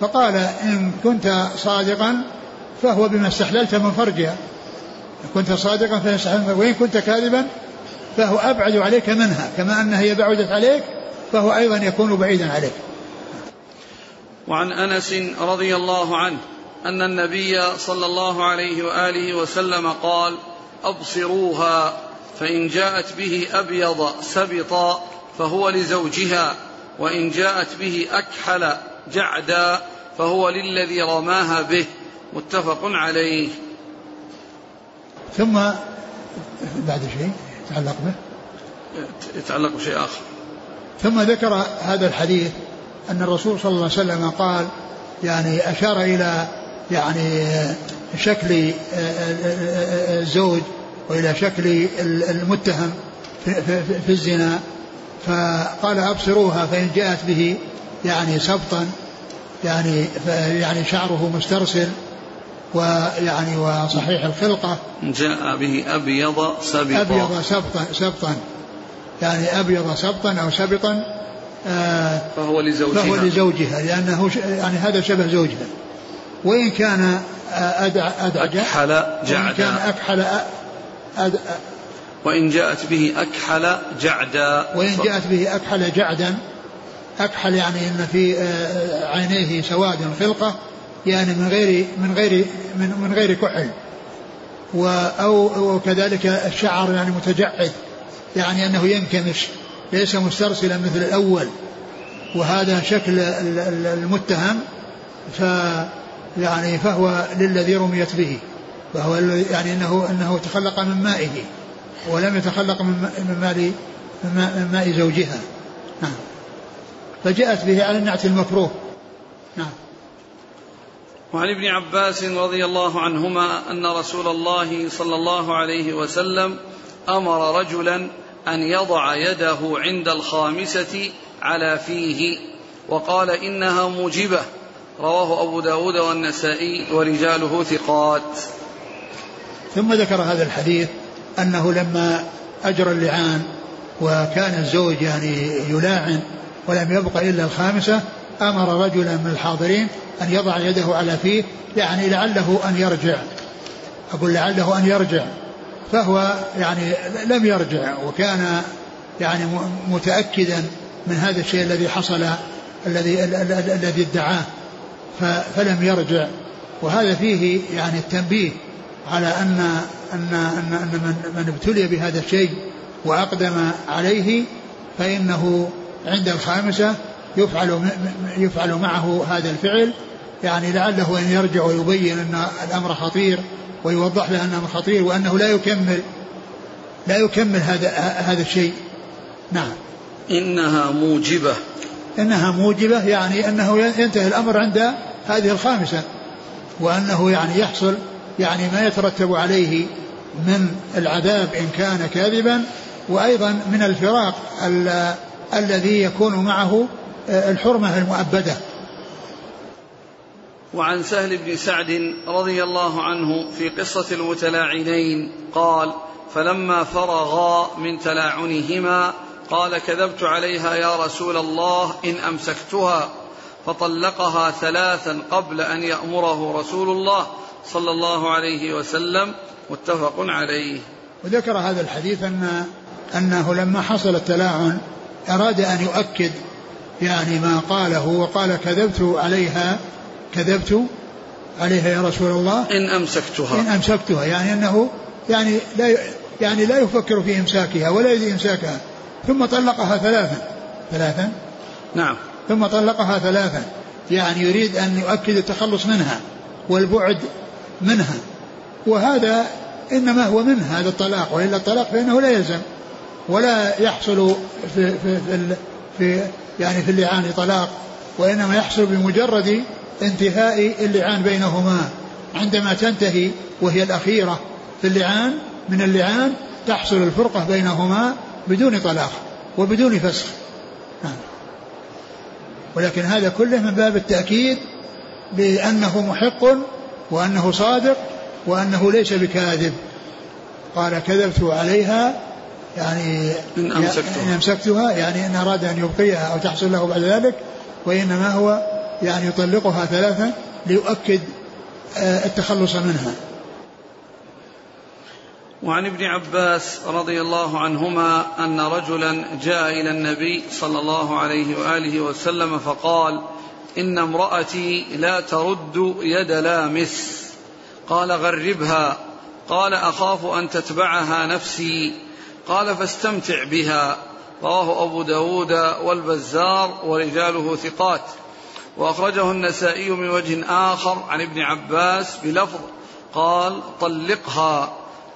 S2: فقال إن كنت صادقا فهو بما استحللت من فرجها. كنت صادقا فهي وإن كنت كاذبا فهو أبعد عليك منها. كما أنها هي بعدت عليك فهو أيضا يكون بعيدا عليك.
S1: وعن أنس رضي الله عنه أن النبي صلى الله عليه وآله وسلم قال أبصروها فإن جاءت به أبيض سبطا فهو لزوجها وإن جاءت به أكحل جعدا فهو للذي رماها به. متفق عليه.
S2: ثم بعد شيء يتعلق به؟
S1: يتعلق بشيء آخر.
S2: ثم ذكر هذا الحديث أن الرسول صلى الله عليه وسلم قال يعني أشار إلى يعني شكل الزوج وإلى شكل المتهم في الزنا. فقال أبصروها فإن جاءت به يعني سبطا يعني يعني شعره مسترسل. ويعني وصحيح الخلقة.
S1: جاء به أبيض سبطا.
S2: أبيض سبطا سبطا. يعني أبيض سبطا أو سبطا
S1: آه فهو لزوجها.
S2: فهو لزوجها لأنه يعني هذا شبه زوجها. وإن كان أدع أدعج
S1: أكحل جعدا.
S2: وإن كان أكحل
S1: أد وإن جاءت به أكحل جعدا.
S2: وإن جاءت به أكحل جعدا أكحل يعني أن في آه، عينيه سواد خلقة يعني من غير من غير من, من غير كحل. أو وكذلك الشعر يعني متجعد. يعني أنه ينكمش ليس مسترسلا مثل الأول. وهذا شكل المتهم ف يعني فهو للذي رميت به. فهو يعني أنه أنه تخلق من مائه ولم يتخلق من ماء من ماء زوجها. نعم. فجاءت به على النعت المكروه. نعم.
S1: وعن ابن عباس رضي الله عنهما أن رسول الله صلى الله عليه وسلم أمر رجلا أن يضع يده عند الخامسة على فيه وقال إنها موجبة. رواه أبو داود والنسائي ورجاله ثقات.
S2: ثم ذكر هذا الحديث أنه لما اجرى اللعان وكان الزوج يعني يلاعن ولم يبق إلا الخامسة أمر رجلا من الحاضرين أن يضع يده على فيه يعني لعله أن يرجع. أقول لعله أن يرجع. فهو يعني لم يرجع وكان يعني متأكدا من هذا الشيء الذي حصل الذي الذي ادعاه. فلم يرجع. وهذا فيه يعني التنبيه على أن أن أن, أن من, من ابتلي بهذا الشيء وأقدم عليه فإنه عند الخامسة يفعل يفعل معه هذا الفعل يعني لعله أن يرجع ويبين أن الأمر خطير ويوضح له أنه خطير وأنه لا يكمل لا يكمل هذا هذا الشيء. نعم.
S1: إنها موجبة.
S2: إنها موجبة يعني أنه ينتهي الأمر عند هذه الخامسة وأنه يعني يحصل يعني ما يترتب عليه من العذاب إن كان كاذبا وأيضا من الفراق الذي يكون معه الحرمة المؤبدة.
S1: وعن سهل بن سعد رضي الله عنه في قصة المتلاعنين قال فلما فرغا من تلاعنهما قال كذبت عليها يا رسول الله إن أمسكتها فطلقها ثلاثا قبل أن يأمره رسول الله صلى الله عليه وسلم. متفق عليه.
S2: وذكر هذا الحديث أن أنه لما حصل التلاعن أراد أن يؤكد يعني ما قاله وقال كذبت عليها كذبت عليها يا رسول الله.
S1: إن أمسكتها.
S2: إن أمسكتها يعني أنه يعني لا يعني لا يفكر في إمساكها ولا يريد إمساكها. ثم طلقها ثلاثا. ثلاثا؟
S1: نعم.
S2: ثم طلقها ثلاثا. يعني يريد أن يؤكد التخلص منها والبعد منها. وهذا إنما هو من هذا الطلاق وإلا الطلاق فإنه لا يلزم ولا يحصل في, في, في, في يعني في اللعان طلاق وإنما يحصل بمجرد انتهاء اللعان بينهما. عندما تنتهي وهي الأخيرة في اللعان من اللعان تحصل الفرقة بينهما بدون طلاق وبدون فسخ. نعم. ولكن هذا كله من باب التأكيد بأنه محق وأنه صادق وأنه ليس بكاذب. قال كذبت عليها يعني
S1: إن أمسكتها,
S2: إن أمسكتها يعني إن أراد أن يبقيها أو تحصل له بعد ذلك وإنما هو يعني يطلقها ثلاثة ليؤكد آه، التخلص منها.
S1: وعن ابن عباس رضي الله عنهما أن رجلا جاء إلى النبي صلى الله عليه وآله وسلم فقال إن امرأتي لا ترد يد لامس. قال غربها. قال أخاف أن تتبعها نفسي. قال فاستمتع بها. رواه أبو داود والبزار ورجاله ثقات. وأخرجه النسائي من وجه آخر عن ابن عباس بلفظ قال طلقها.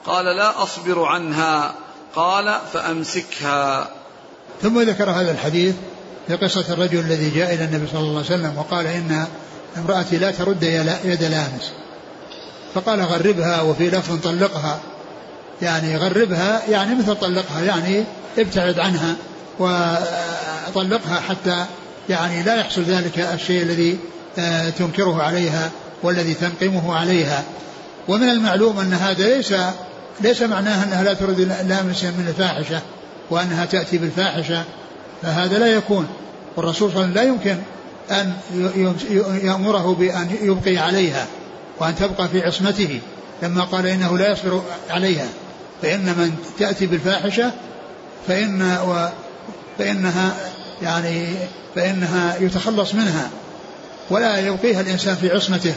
S1: قال لا أصبر عنها. قال فأمسكها.
S2: ثم ذكر هذا الحديث في قصة الرجل الذي جاء إلى النبي صلى الله عليه وسلم وقال إن امرأتي لا ترد يد لامس فقال غربها وفي لفظ طلقها. يعني غربها يعني مثل طلقها يعني ابتعد عنها وطلقها حتى يعني لا يحصل ذلك الشيء الذي آه، تنكره عليها والذي تنقمه عليها. ومن المعلوم أن هذا ليس ليس معناه أنها لا ترد لامسا من الفاحشة وأنها تأتي بالفاحشة فهذا لا يكون. والرسول صلى الله عليه وسلم لا يمكن أن يأمره بأن يبقي عليها وأن تبقى في عصمته لما قال إنه لا يصبر عليها. فإن من تأتي بالفاحشة فإن و فإنها يعني فإنها يتخلص منها ولا يبقيها الإنسان في عصمته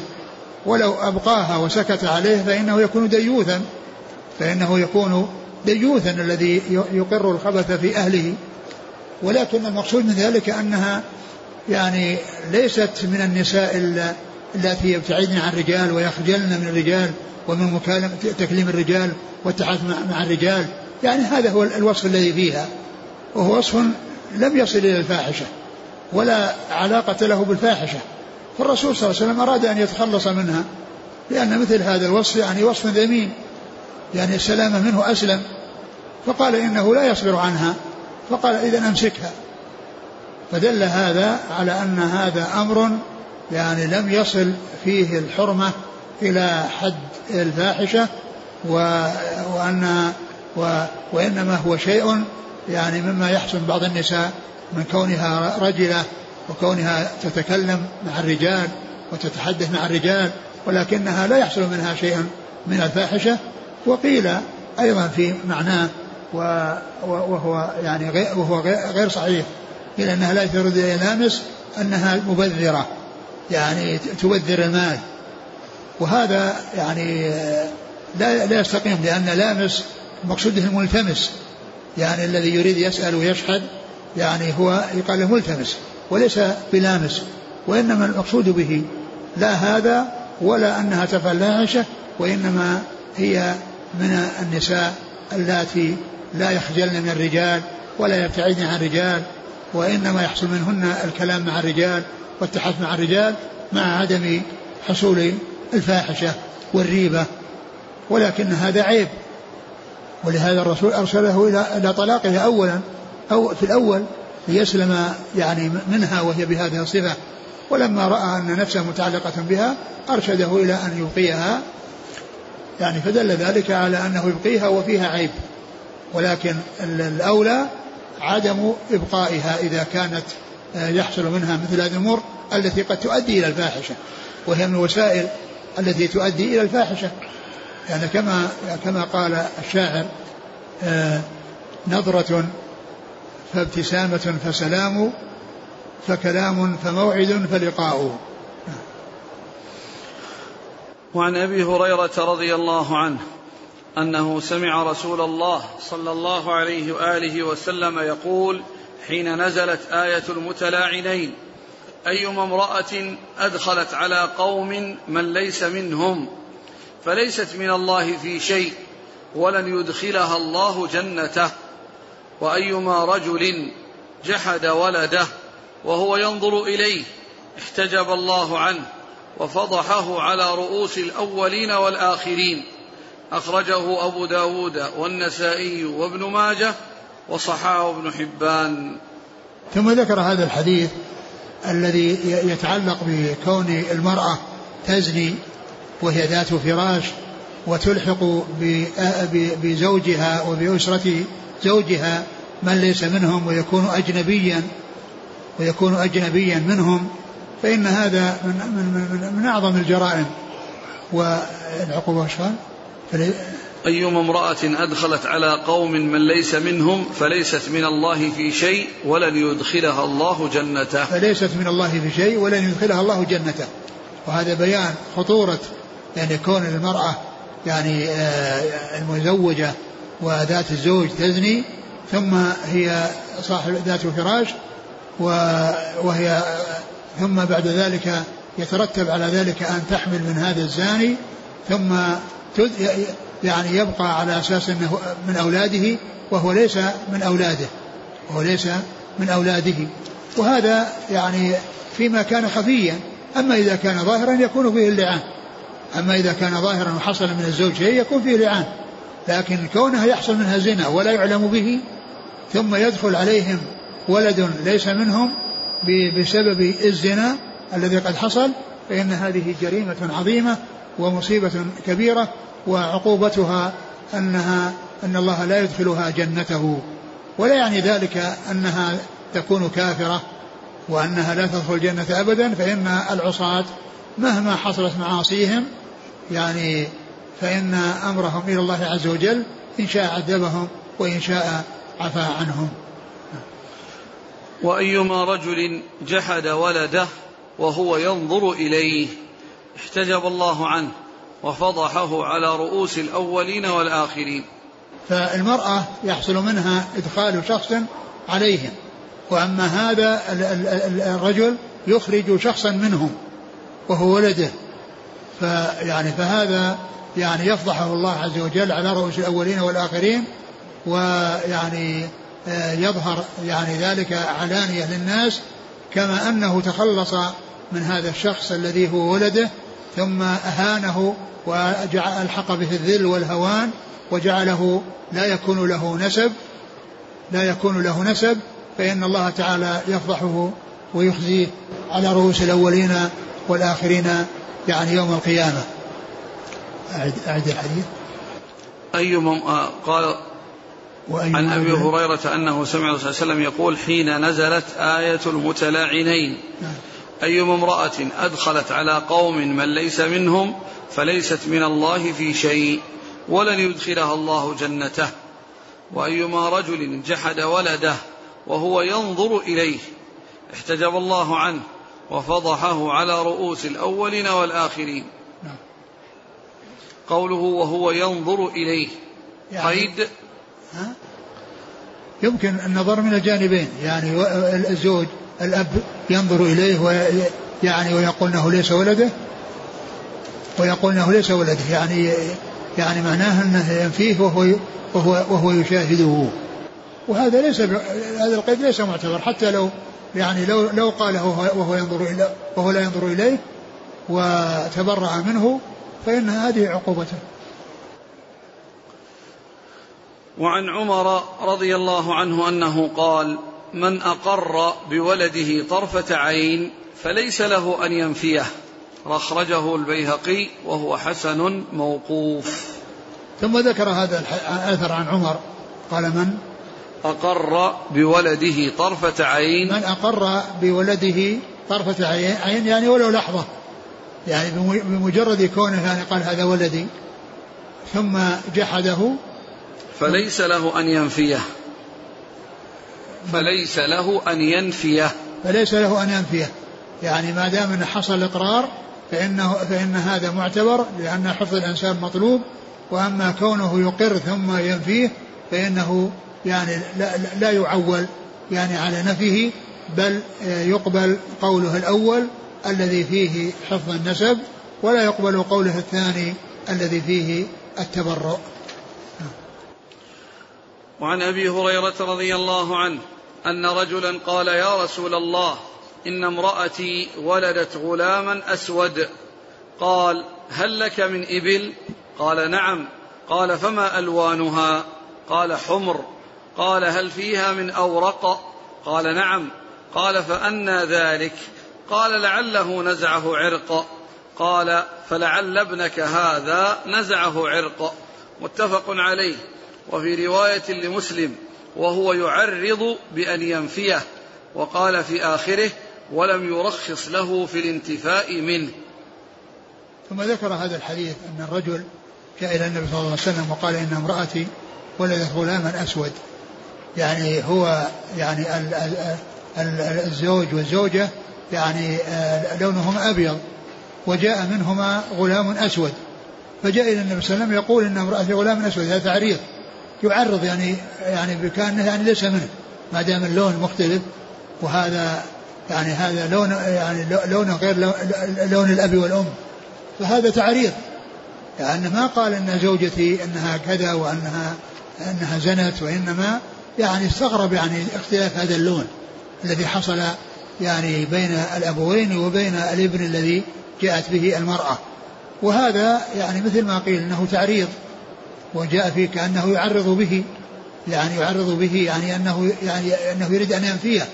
S2: ولو أبقاها وسكت عليه فإنه يكون ديوثا فإنه يكون ديوثا الذي يقر الخبث في أهله. ولكن المقصود من ذلك أنها يعني ليست من النساء التي يبتعدن عن الرجال ويخجلن من الرجال ومن تكليم الرجال والتحدث مع الرجال. يعني هذا هو الوصف الذي فيها. وهو وصف لم يصل إلى الفاحشة ولا علاقة له بالفاحشة. فالرسول صلى الله عليه وسلم أراد أن يتخلص منها لأن مثل هذا الوصف يعني وصف ذميم يعني السلامة منه أسلم. فقال إنه لا يصبر عنها فقال إذا أمسكها. فدل هذا على أن هذا أمر يعني لم يصل فيه الحرمة إلى حد الفاحشة وأن وإنما هو شيء يعني مما يحسن بعض النساء من كونها رجلة وكونها تتكلم مع الرجال وتتحدث مع الرجال ولكنها لا يحصل منها شيء من الفاحشة. وقيل أيضا في معناه وهو يعني غير وهو غير صحيح قيل أنها لا ترد إلى لامس أنها مبذرة يعني تبذر المال. وهذا يعني لا لا يستقيم لأن لامس مقصوده الملتمس يعني الذي يريد يسأل ويشهد يعني هو يقال له ملتمس وليس بلامس وإنما المقصود به لا هذا ولا أنها تفعل لاعشة وإنما هي من النساء اللاتي لا يخجلن من الرجال ولا يبتعدن عن الرجال وإنما يحصل منهن الكلام مع الرجال والتحدث مع الرجال مع عدم حصول الفاحشة والريبة. ولكن هذا عيب. ولهذا الرسول أرسله إلى إلى طلاقها أولا أو في الأول ليسلم يعني منها وهي بهذه الصفة. ولما رأى أن نفسه متعلقة بها أرشده إلى أن يبقيها. يعني فدل ذلك على أنه يبقيها وفيها عيب. ولكن الأولى عدم إبقائها إذا كانت آه، يحصل منها مثل هذه الأمور التي قد تؤدي إلى الفاحشة. وهي من الوسائل التي تؤدي إلى الفاحشة. يعني كما كما قال الشاعر آه، نظرة فابتسامة فسلام فكلام فموعد فلقاء.
S1: وعن أبي هريرة رضي الله عنه أنه سمع رسول الله صلى الله عليه وآله وسلم يقول حين نزلت آية المتلاعنين أيما امرأة أدخلت على قوم من ليس منهم فليست من الله في شيء ولن يدخلها الله جنته. وأيما رجل جحد ولده وهو ينظر إليه احتجب الله عنه وفضحه على رؤوس الأولين والآخرين. أخرجه أبو داود والنسائي وابن ماجه وصححه ابن حبان.
S2: ثم ذكر هذا الحديث الذي يتعلق بكون المرأة تزني وهي ذات فراش وتلحق بزوجها وبأسرة زوجها من ليس منهم ويكون أجنبيا ويكون أجنبيا منهم فإن هذا من, من, من, من أعظم الجرائم. والعقوبة وش
S1: أيما امرأة أدخلت على قوم من ليس منهم فليست من الله في شيء ولن يدخلها الله جنته.
S2: فليست من الله في شيء ولن يدخلها الله جنته. وهذا بيان خطورة يعني كون المرأة يعني آه، المزوجة وذات الزوج تزني ثم هي صاحب ذات الفراش وهي ثم بعد ذلك يترتب على ذلك أن تحمل من هذا الزاني ثم يعني يبقى على أساس أنه من أولاده وهو ليس من أولاده وهو ليس من أولاده. وهذا يعني فيما كان خفيا أما إذا كان ظاهرا يكون فيه اللعان. أما إذا كان ظاهرا وحصل من الزوج شيء يكون فيه لعان. لكن كونه يحصل منها زنا ولا يعلم به ثم يدخل عليهم ولد ليس منهم بسبب الزنا الذي قد حصل فإن هذه جريمة عظيمة ومصيبة كبيرة وعقوبتها أنها أن الله لا يدخلها جنته. ولا يعني ذلك أنها تكون كافرة وأنها لا تدخل الجنة أبدا فإن العصاة مهما حصلت معاصيهم يعني فإن أمرهم إلى الله عز وجل إن شاء عذبهم وإن شاء عفى عنهم.
S1: وأيما رجل جحد ولده وهو ينظر إليه احتجب الله عنه وفضحه على رؤوس الأولين والآخرين.
S2: فالمرأة يحصل منها إدخال شخص عليهم وأما هذا الرجل يخرج شخصا منهم وهو ولده. فيعني فهذا يعني يفضحه الله عز وجل على رؤوس الأولين والآخرين ويعني آه، يظهر يعني ذلك علانية للناس كما أنه تخلص من هذا الشخص الذي هو ولده ثم أهانه وجعل ألحق به الذل والهوان وجعله لا يكون له نسب لا يكون له نسب فإن الله تعالى يفضحه ويخزيه على رؤوس الأولين والآخرين يعني يوم القيامة. أعد, أعد الحديث.
S1: أي آه، قال عن أبي هريرة أنه سمع صلى الله عليه وسلم يقول حين نزلت آية المتلاعنين. نعم. أيما امرأة أدخلت على قوم من ليس منهم فليست من الله في شيء ولن يدخلها الله جنته. وأيما رجل جحد ولده وهو ينظر إليه احتجب الله عنه. وفضحه على رؤوس الأولين والآخرين. نعم. قوله وهو ينظر إليه. يعني قيد. ها؟
S2: يمكن النظر من الجانبين. يعني الزوج الأب ينظر إليه ويعني ويقول أنه ليس ولده. ويقول أنه ليس ولده. يعني يعني معناه أنه ينفيه وهو وهو وهو يشاهده. وهذا ليس هذا القيد ليس معتبر. حتى لو يعني لو لو قاله وهو ينظر إلى وهو لا ينظر إليه وتبرأ منه فإن هذه عقوبته.
S1: وعن عمر رضي الله عنه أنه قال من أقر بولده طرفة عين فليس له أن ينفيه. أخرجه البيهقي وهو حسن موقوف.
S2: ثم ذكر هذا الأثر عن عمر. قال من؟
S1: أقر بولده طرفة عين.
S2: من أقر بولده طرفة عين؟ يعني ولو لحظة. يعني بمجرد كونه يعني قال هذا ولدي. ثم جحده.
S1: فليس له أن ينفيه. فليس له أن ينفيه.
S2: فليس له أن ينفيه. يعني ما دام أن حصل إقرار فإنه فإن هذا معتبر لأن حفظ الإنسان مطلوب. وأما كونه يقر ثم ينفيه فإنه يعني لا, لا يعول يعني على نفيه بل يقبل قوله الأول الذي فيه حفظ النسب ولا يقبل قوله الثاني الذي فيه التبرؤ.
S1: وعن أبي هريرة رضي الله عنه أن رجلا قال يا رسول الله إن امرأتي ولدت غلاما أسود. قال هل لك من إبل؟ قال نعم. قال فما ألوانها؟ قال حمر. قال هل فيها من أورق؟ قال نعم. قال فأنى ذلك. قال لعله نزعه عرق. قال فلعل ابنك هذا نزعه عرق. متفق عليه. وفي رواية لمسلم. وهو يعرض بأن ينفيه. وقال في آخره ولم يرخص له في الانتفاء منه.
S2: ثم ذكر هذا الحديث أن الرجل جاء إلى النبي صلى الله عليه وسلم وقال إن امرأتي ولدت غلاما أسود. يعني هو يعني الزوج والزوجه يعني آه، لونهما أبيض وجاء منهما غلام أسود. فجاء إلى النبي صلى الله عليه وسلم يقول إن امرأتي غلام أسود هذا تعريض. يعرض يعني يعني بكأنه يعني ليس منه ما دام اللون مختلف. وهذا يعني هذا لون يعني لونه غير لون الأب والأم. فهذا تعريض. يعني ما قال إن زوجتي إنها كذا وإنها إنها زنت وإنما يعني استغرب يعني اختلاف هذا اللون الذي حصل يعني بين الأبوين وبين الابن الذي جاءت به المرأة. وهذا يعني مثل ما قيل إنه تعريض وجاء فيه كأنه يعرض به يعني يعرض به يعني أنه يعني أنه يريد أن ينفيه.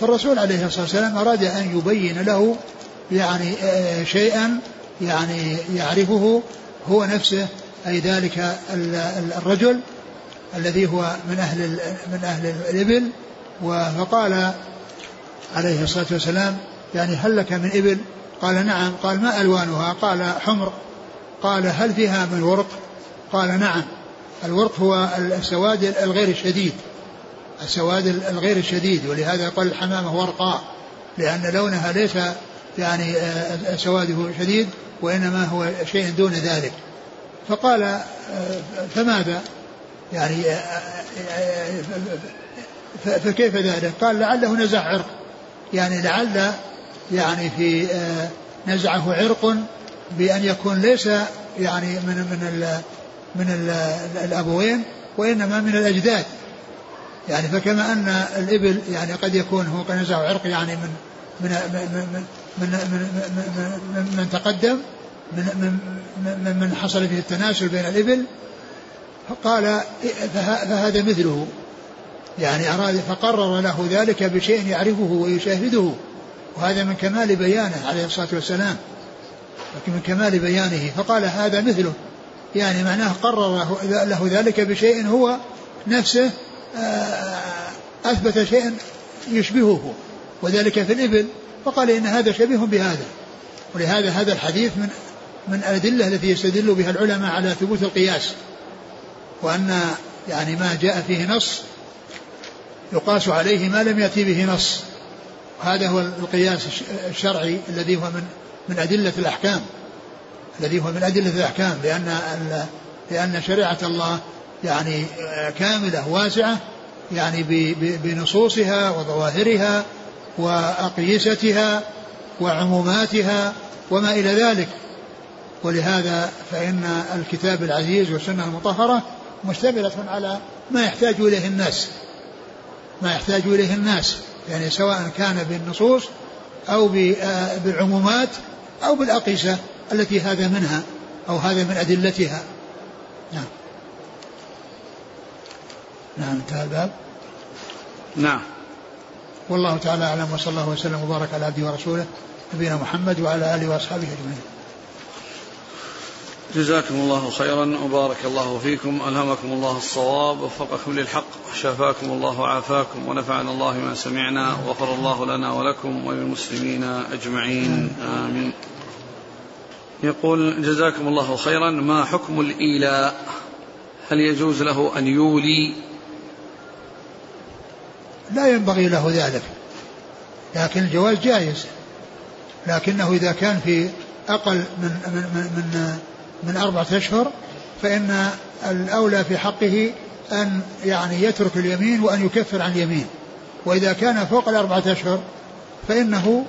S2: فالرسول عليه الصلاة والسلام أراد أن يبين له يعني آه، شيئا يعني يعرفه هو نفسه أي ذلك الرجل. الذي هو من أهل من أهل الإبل فقال عليه الصلاة والسلام يعني هل لك من إبل؟ قال نعم قال ما ألوانها؟ قال حمر قال هل فيها من ورق؟ قال نعم الورق هو السواد الغير الشديد السواد الغير الشديد ولهذا يقول الحمامة ورقاء لأن لونها ليس يعني آه، سواده شديد وإنما هو شيء دون ذلك فقال آه، فماذا يعني آه، فكيف ذلك قال لعله نزع عرق يعني لعل يعني في نزعه عرق بأن يكون ليس يعني من من من الأبوين وإنما من الأجداد يعني فكما أن الإبل يعني قد يكون هو نزع عرق يعني من من من من, من, من, من تقدم من, من, من حصل فيه التناسل بين الإبل فقال فهذا مثله. يعني أراد فقرر له ذلك بشيء يعرفه ويشاهده. وهذا من كمال بيانه عليه الصلاة والسلام. من كمال بيانه. فقال هذا مثله. يعني معناه قرر له ذلك بشيء هو نفسه آه، أثبت شيئا يشبهه. وذلك في الإبل. فقال إن هذا شبيه بهذا. ولهذا هذا الحديث من من الأدلة التي يستدل بها العلماء على ثبوت القياس. وأن يعني ما جاء فيه نص يقاس عليه ما لم يأتي به نص. هذا هو القياس الشرعي الذي هو من من أدلة الأحكام. الذي هو من أدلة الأحكام لأن لأن شريعة الله يعني كاملة واسعة يعني بنصوصها وظواهرها وأقيستها وعموماتها وما إلى ذلك. ولهذا فإن الكتاب العزيز والسنة المطهرة مشتملة على ما يحتاج إليه الناس. ما يحتاج إليه الناس. يعني سواء كان بالنصوص أو بالعمومات أو بالأقيسة التي هذا منها أو هذا من أدلتها. نعم. نعم انتهى الباب.
S1: نعم.
S2: والله تعالى أعلم وصلى الله وسلم وبارك على عبده ورسوله نبينا محمد وعلى آله وأصحابه أجمعين.
S1: جزاكم الله خيرا وبارك الله فيكم ألهمكم الله الصواب وفقكم للحق شفاكم الله وعافاكم ونفعنا الله ما سمعنا وغفر الله لنا ولكم وللمسلمين أجمعين آمين. يقول جزاكم الله خيرا ما حكم الإيلاء؟ هل يجوز له أن يولي؟
S2: لا ينبغي له ذلك لكن الجواز جائز لكنه إذا كان في أقل من من من من أربعة أشهر فإن الأولى في حقه أن يعني يترك اليمين وأن يكفر عن اليمين. وإذا كان فوق الأربعة أشهر فإنه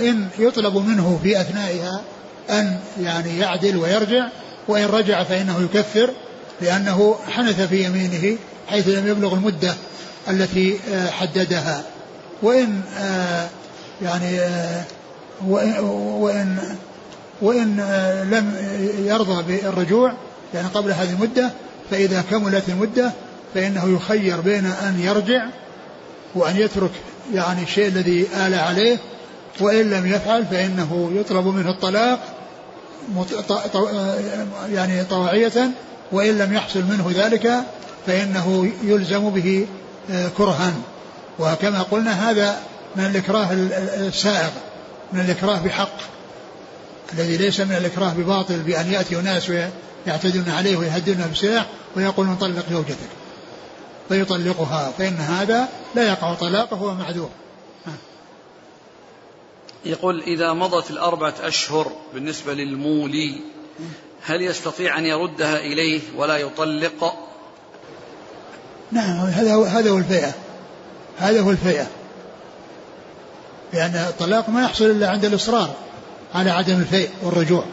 S2: إن يطلب منه في أثنائها أن يعني يعدل ويرجع وإن رجع فإنه يكفر لأنه حنث في يمينه حيث لم يبلغ المدة التي آه، حددها. وإن آه، يعني آه، وإن وإن لم يرضى بالرجوع يعني قبل هذه المدة فإذا كملت المدة فإنه يخير بين أن يرجع وأن يترك يعني الشيء الذي آل عليه وإن لم يفعل فإنه يطلب منه الطلاق يعني طواعية وإن لم يحصل منه ذلك فإنه يلزم به آه، كرها. وكما قلنا هذا من الإكراه السائغ من الإكراه بحق. الذي ليس من الإكراه بباطل بأن يأتي أناس ويعتدون عليه ويهدونه بسلاح ويقولون طلق زوجتك. فيطلقها فإن هذا لا يقع طلاقه وهو معذور.
S1: يقول إذا مضت الأربعة أشهر بالنسبة للمولي هل يستطيع أن يردها إليه ولا يطلق؟
S2: نعم هذا هو هذا هو الفئة هذا هو الفئة لأن الطلاق ما يحصل إلا عند الإصرار. على عدم الفيء والرجوع.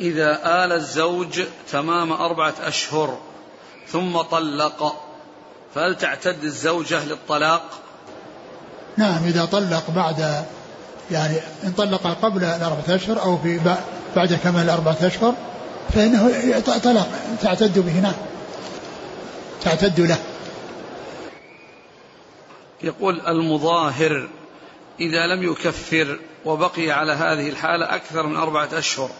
S1: إذا آل الزوج تمام أربعة أشهر ثم طلق فهل تعتد الزوجة للطلاق؟
S2: نعم إذا طلق بعد يعني إن طلق قبل الأربعة أشهر أو في بعد كمال الأربعة أشهر فإنه طلاق تعتد به نعم. تعتد له.
S1: يقول المظاهر إذا لم يكفر وبقي على هذه الحالة أكثر من أربعة أشهر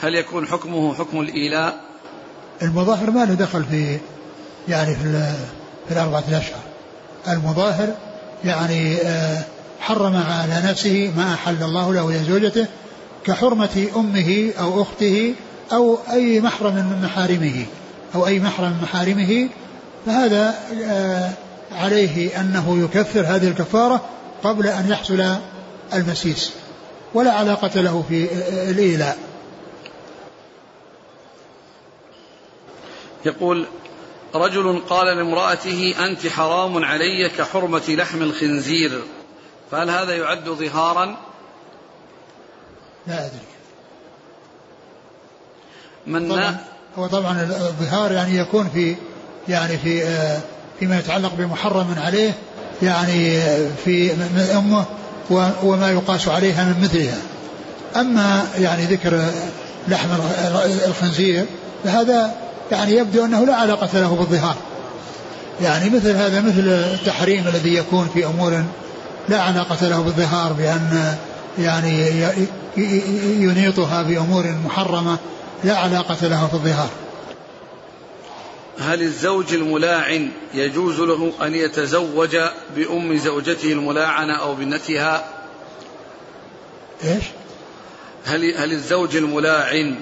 S1: هل يكون حكمه حكم الإيلاء؟
S2: المظاهر ما له دخل في يعني في, في الأربعة أشهر المظاهر يعني آه، حرم على نفسه ما أحل الله له ولزوجته كحرمة أمه أو أخته أو أي محرم من محارمه أو أي محرم من محارمه. فهذا آه، عليه أنه يكفر هذه الكفارة قبل أن يحصل المسيس ولا علاقة له في الإيلاء.
S1: يقول رجل قال لامرأته أنت حرام علي كحرمة لحم الخنزير. فهل هذا يعد ظهارا؟
S2: لا أدري.
S1: من
S2: طبعا هو طبعا الظهار يعني يكون في يعني في آه، فيما يتعلق بمحرم عليه يعني في من امه وما يقاس عليها من مثلها. أما يعني ذكر لحم الخنزير فهذا يعني يبدو أنه لا علاقة له بالظهار. يعني مثل هذا مثل التحريم الذي يكون في أمور لا علاقة له بالظهار بأن يعني ينيطها بأمور محرمة لا علاقة له في الظهار.
S1: هل الزوج الملاعن يجوز له أن يتزوج بأم زوجته الملاعنة أو بنتها؟
S2: إيش؟
S1: هل هل الزوج الملاعن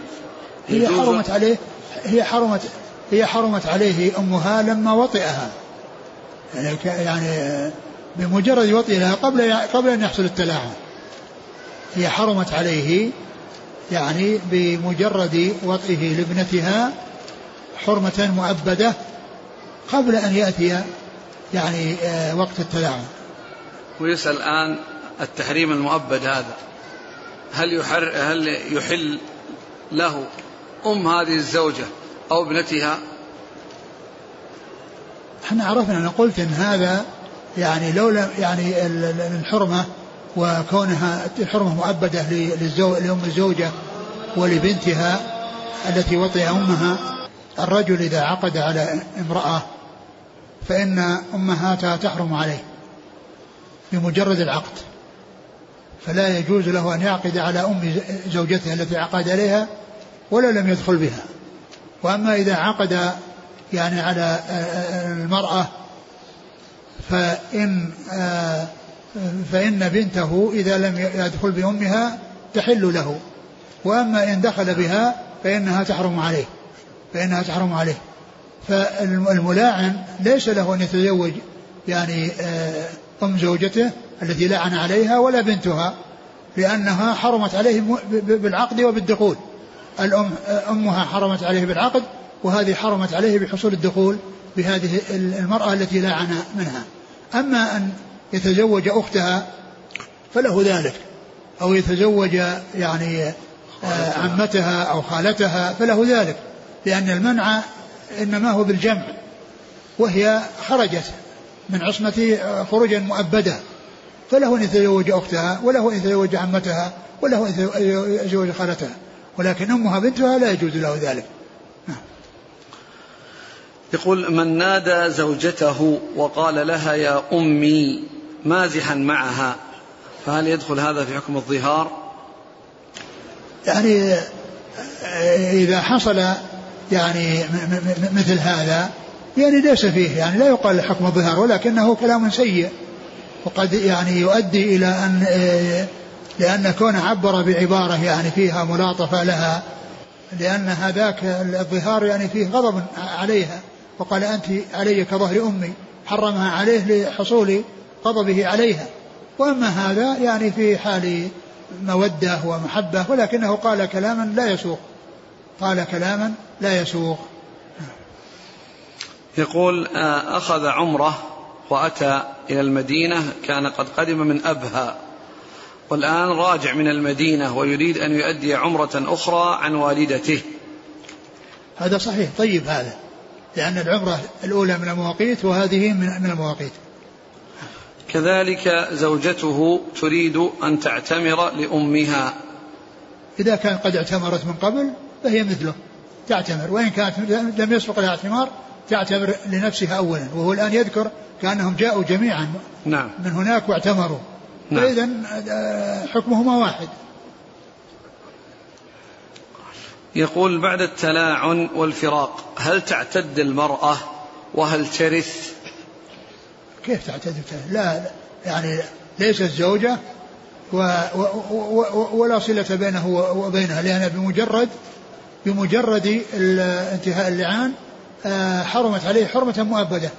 S2: هي حرمت عليه هي حرمت هي حرمت عليه أمها لما وطئها. يعني يعني بمجرد وطئها قبل قبل أن يحصل التلاعن. هي حرمت عليه يعني بمجرد وطئه لابنتها حرمة مؤبدة قبل أن يأتي يعني آه، وقت التلاعب.
S1: ويسأل الآن التحريم المؤبد هذا هل يحر هل يحل له أم هذه الزوجة أو ابنتها؟
S2: إحنا عرفنا أنا قلت إن هذا يعني لولا يعني الحرمة وكونها الحرمة مؤبدة لأم الزوجة ولبنتها التي وطئ أمها الرجل إذا عقد على امرأة فإن أمهاتها تحرم عليه بمجرد العقد فلا يجوز له أن يعقد على أم زوجته التي عقد عليها ولا لم يدخل بها. وأما إذا عقد يعني على المرأة فإن فإن بنته إذا لم يدخل بأمها تحل له وأما إن دخل بها فإنها تحرم عليه. فإنها تحرم عليه. فالملاعن ليس له أن يتزوج يعني آه، أم زوجته التي لعن عليها ولا بنتها لأنها حرمت عليه بالعقد وبالدخول. الأم أمها حرمت عليه بالعقد وهذه حرمت عليه بحصول الدخول بهذه المرأة التي لعن منها. أما أن يتزوج أختها فله ذلك. أو يتزوج يعني آه، عمتها أو خالتها فله ذلك. لأن المنع إنما هو بالجمع وهي خرجت من عصمة آه، خروجا مؤبدة فله أن يتزوج أختها وله أن يتزوج عمتها وله أن يتزوج خالتها ولكن أمها بنتها لا يجوز له ذلك نعم.
S1: يقول من نادى زوجته وقال لها يا أمي مازحا معها فهل يدخل هذا في حكم الظهار
S2: يعني إذا حصل يعني مثل هذا. يعني ليس فيه يعني لا يقال حكم الظهار ولكنه كلام سيء. وقد يعني يؤدي إلى أن لأن كونه عبر بعبارة يعني فيها ملاطفة لها لأن هذاك الظهار يعني فيه غضب عليها. وقال أنت علي كظهر أمي حرمها عليه لحصول غضبه عليها. وأما هذا يعني في حال مودة ومحبة ولكنه قال كلاما لا يسوق. قال كلاما لا يسوق.
S1: يقول آه، أخذ عمرة وأتى إلى المدينة كان قد قدم من أبها والآن راجع من المدينة ويريد أن يؤدي عمرة أخرى عن والدته.
S2: هذا صحيح. طيب هذا لأن العمرة الأولى من المواقيت وهذه من المواقيت.
S1: كذلك زوجته تريد أن تعتمر لأمها.
S2: إذا كان قد اعتمرت من قبل فهي مثله. تعتمر. وإن كانت لم يسبق لها اعتمار تعتبر لنفسها أولا وهو الآن يذكر كأنهم جاءوا جميعا
S1: نعم.
S2: من هناك واعتمروا. نعم. فإذا آه، حكمهما واحد.
S1: يقول بعد التلاعن والفراق هل تعتد المرأة وهل ترث؟
S2: كيف تعتد لا يعني ليست زوجة و و و ولا صلة بينه وبينها لأنها بمجرد بمجرد انتهاء اللعان آه، حرمت عليه حرمة مؤبدة.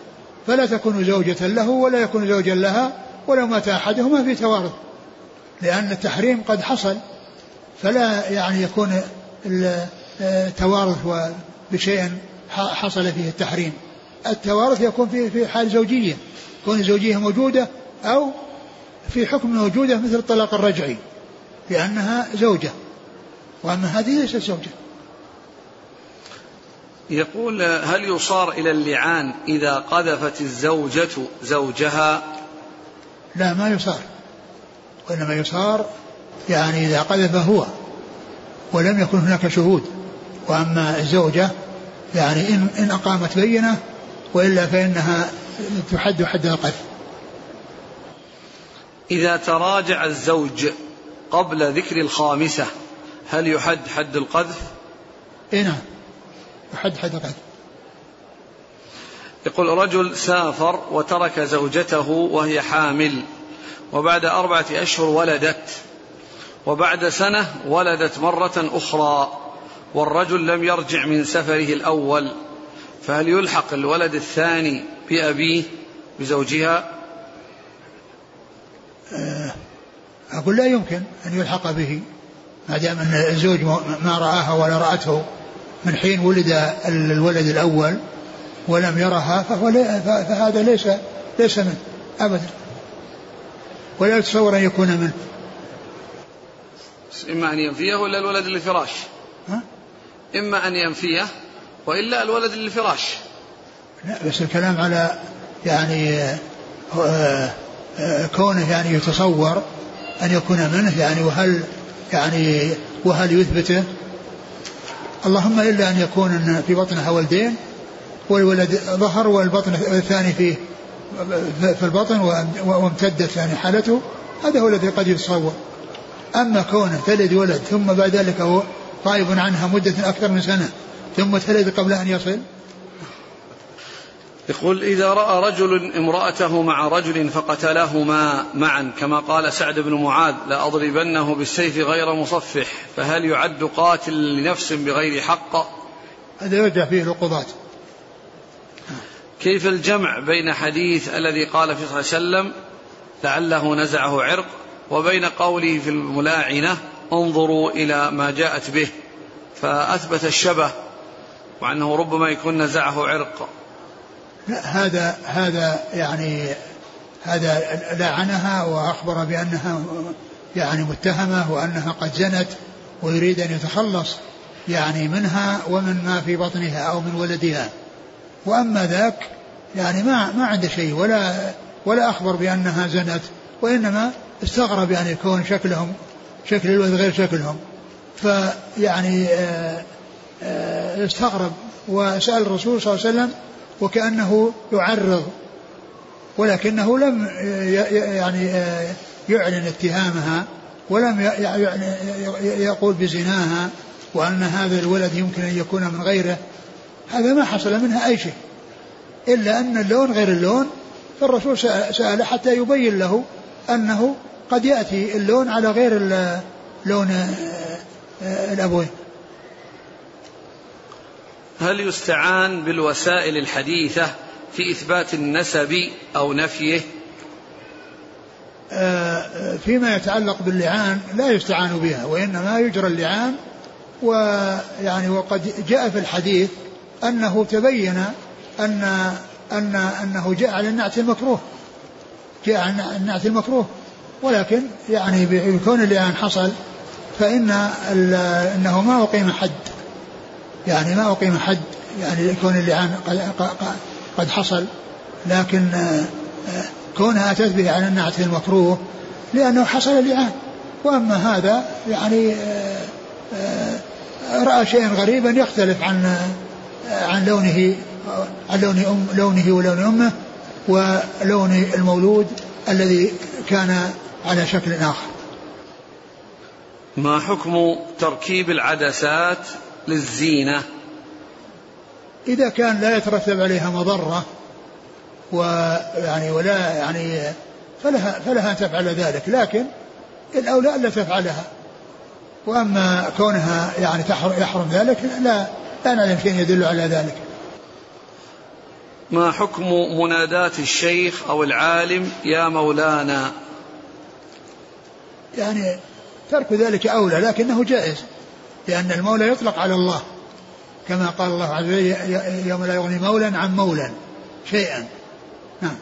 S2: فلا تكون زوجة له ولا يكون زوجا لها ولو مات أحدهما في توارث. لأن التحريم قد حصل فلا يعني يكون التوارث بشيء حصل فيه التحريم. التوارث يكون في في حال زوجية. كون الزوجية موجودة أو في حكم موجودة مثل الطلاق الرجعي لأنها زوجة. وأما هذه ليست زوجة.
S1: يقول هل يصار إلى اللعان إذا قذفت الزوجة زوجها؟
S2: لا ما يصار. وإنما يصار يعني إذا قذف هو ولم يكن هناك شهود. وأما الزوجة يعني إن, إن أقامت بينة وإلا فإنها تحد حد القذف.
S1: إذا تراجع الزوج قبل ذكر الخامسة هل يحد حد القذف؟
S2: إيه نعم. يحد حد القذف
S1: يقول رجل سافر وترك زوجته وهي حامل وبعد أربعة أشهر ولدت وبعد سنة ولدت مرة أخرى والرجل لم يرجع من سفره الأول فهل يلحق الولد الثاني بأبيه بزوجها؟
S2: آه، أقول لا يمكن أن يلحق به ما دام أن الزوج ما رآها ولا رأته. من حين ولد الولد الأول ولم يرها فهو فهذا ليس ليس منه أبدا. ولا يتصور أن يكون منه.
S1: إما أن ينفيه ولا الولد للفراش. ها؟ إما أن ينفيه وإلا الولد للفراش.
S2: لا بس الكلام على يعني آه، آه، كونه يعني يتصور أن يكون منه يعني وهل يعني وهل يثبته؟ اللهم إلا أن يكون في بطنها ولدين والولد ظهر والبطن الثاني فيه في البطن وامتدت يعني حالته هذا هو الذي قد يتصور. أما كونه تلد ولد ثم بعد ذلك هو غائب عنها مدة أكثر من سنة ثم تلد قبل أن يصل
S1: يقول إذا رأى رجل امرأته مع رجل فقتلهما معا كما قال سعد بن معاذ لأضربنه بالسيف غير مصفح فهل يعد قاتل لنفس بغير حق؟
S2: هذا يرجع فيه القضاة
S1: كيف الجمع بين حديث الذي قال في صلى الله عليه وسلم لعله نزعه عرق وبين قوله في الملاعنة انظروا إلى ما جاءت به فأثبت الشبه وأنه ربما يكون نزعه عرق.
S2: هذا هذا يعني هذا لعنها وأخبر بأنها يعني متهمة وأنها قد زنت ويريد أن يتخلص يعني منها ومن ما في بطنها أو من ولدها. وأما ذاك يعني ما ما عنده شيء ولا ولا أخبر بأنها زنت وإنما استغرب يعني يكون شكلهم شكل الولد غير شكلهم. فيعني آه، آه، استغرب. وسأل الرسول صلى الله عليه وسلم وكأنه يعرض ولكنه لم يعني آه، يعلن اتهامها ولم يعني يقول بزناها وأن هذا الولد يمكن أن يكون من غيره. هذا ما حصل منها أي شيء إلا أن اللون غير اللون فالرسول سأله حتى يبين له أنه قد يأتي اللون على غير لون آه، آه، الأبوين.
S1: هل يستعان بالوسائل الحديثة في إثبات النسب أو نفيه؟
S2: آه، فيما يتعلق باللعان لا يستعان بها وإنما يجرى اللعان ويعني وقد جاء في الحديث أنه تبين أن أن أنه جاء على النعت المكروه جاء على النعت المكروه ولكن يعني بكون اللعان حصل فإن أنه ما أقيم حد. يعني ما أقيم حد يعني كون اللعان قد, حصل لكن كونها تثبت على النعت المكروه لأنه حصل اللعان وأما هذا يعني آه، آه، رأى شيئا غريبا يختلف عن عن لونه عن لون أم لونه ولون أمه ولون المولود الذي كان على شكل آخر.
S1: ما حكم تركيب العدسات للزينة.
S2: إذا كان لا يترتب عليها مضرة ويعني ولا يعني فلها فلها أن تفعل ذلك لكن الأولى ألا تفعلها. وأما كونها يعني يحرم ذلك لا لا نعلم شيء يدل على ذلك.
S1: ما حكم مناداة الشيخ أو العالم يا مولانا؟
S2: يعني ترك ذلك أولى لكنه جائز. لأن المولى يطلق على الله. كما قال الله عز وجل يوم لا يغني مولا عن مولا شيئا. نعم.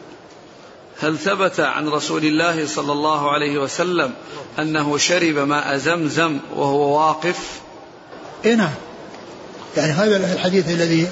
S1: هل ثبت عن رسول الله صلى الله عليه وسلم أنه شرب ماء زمزم وهو واقف؟
S2: إيه نعم. يعني هذا الحديث الذي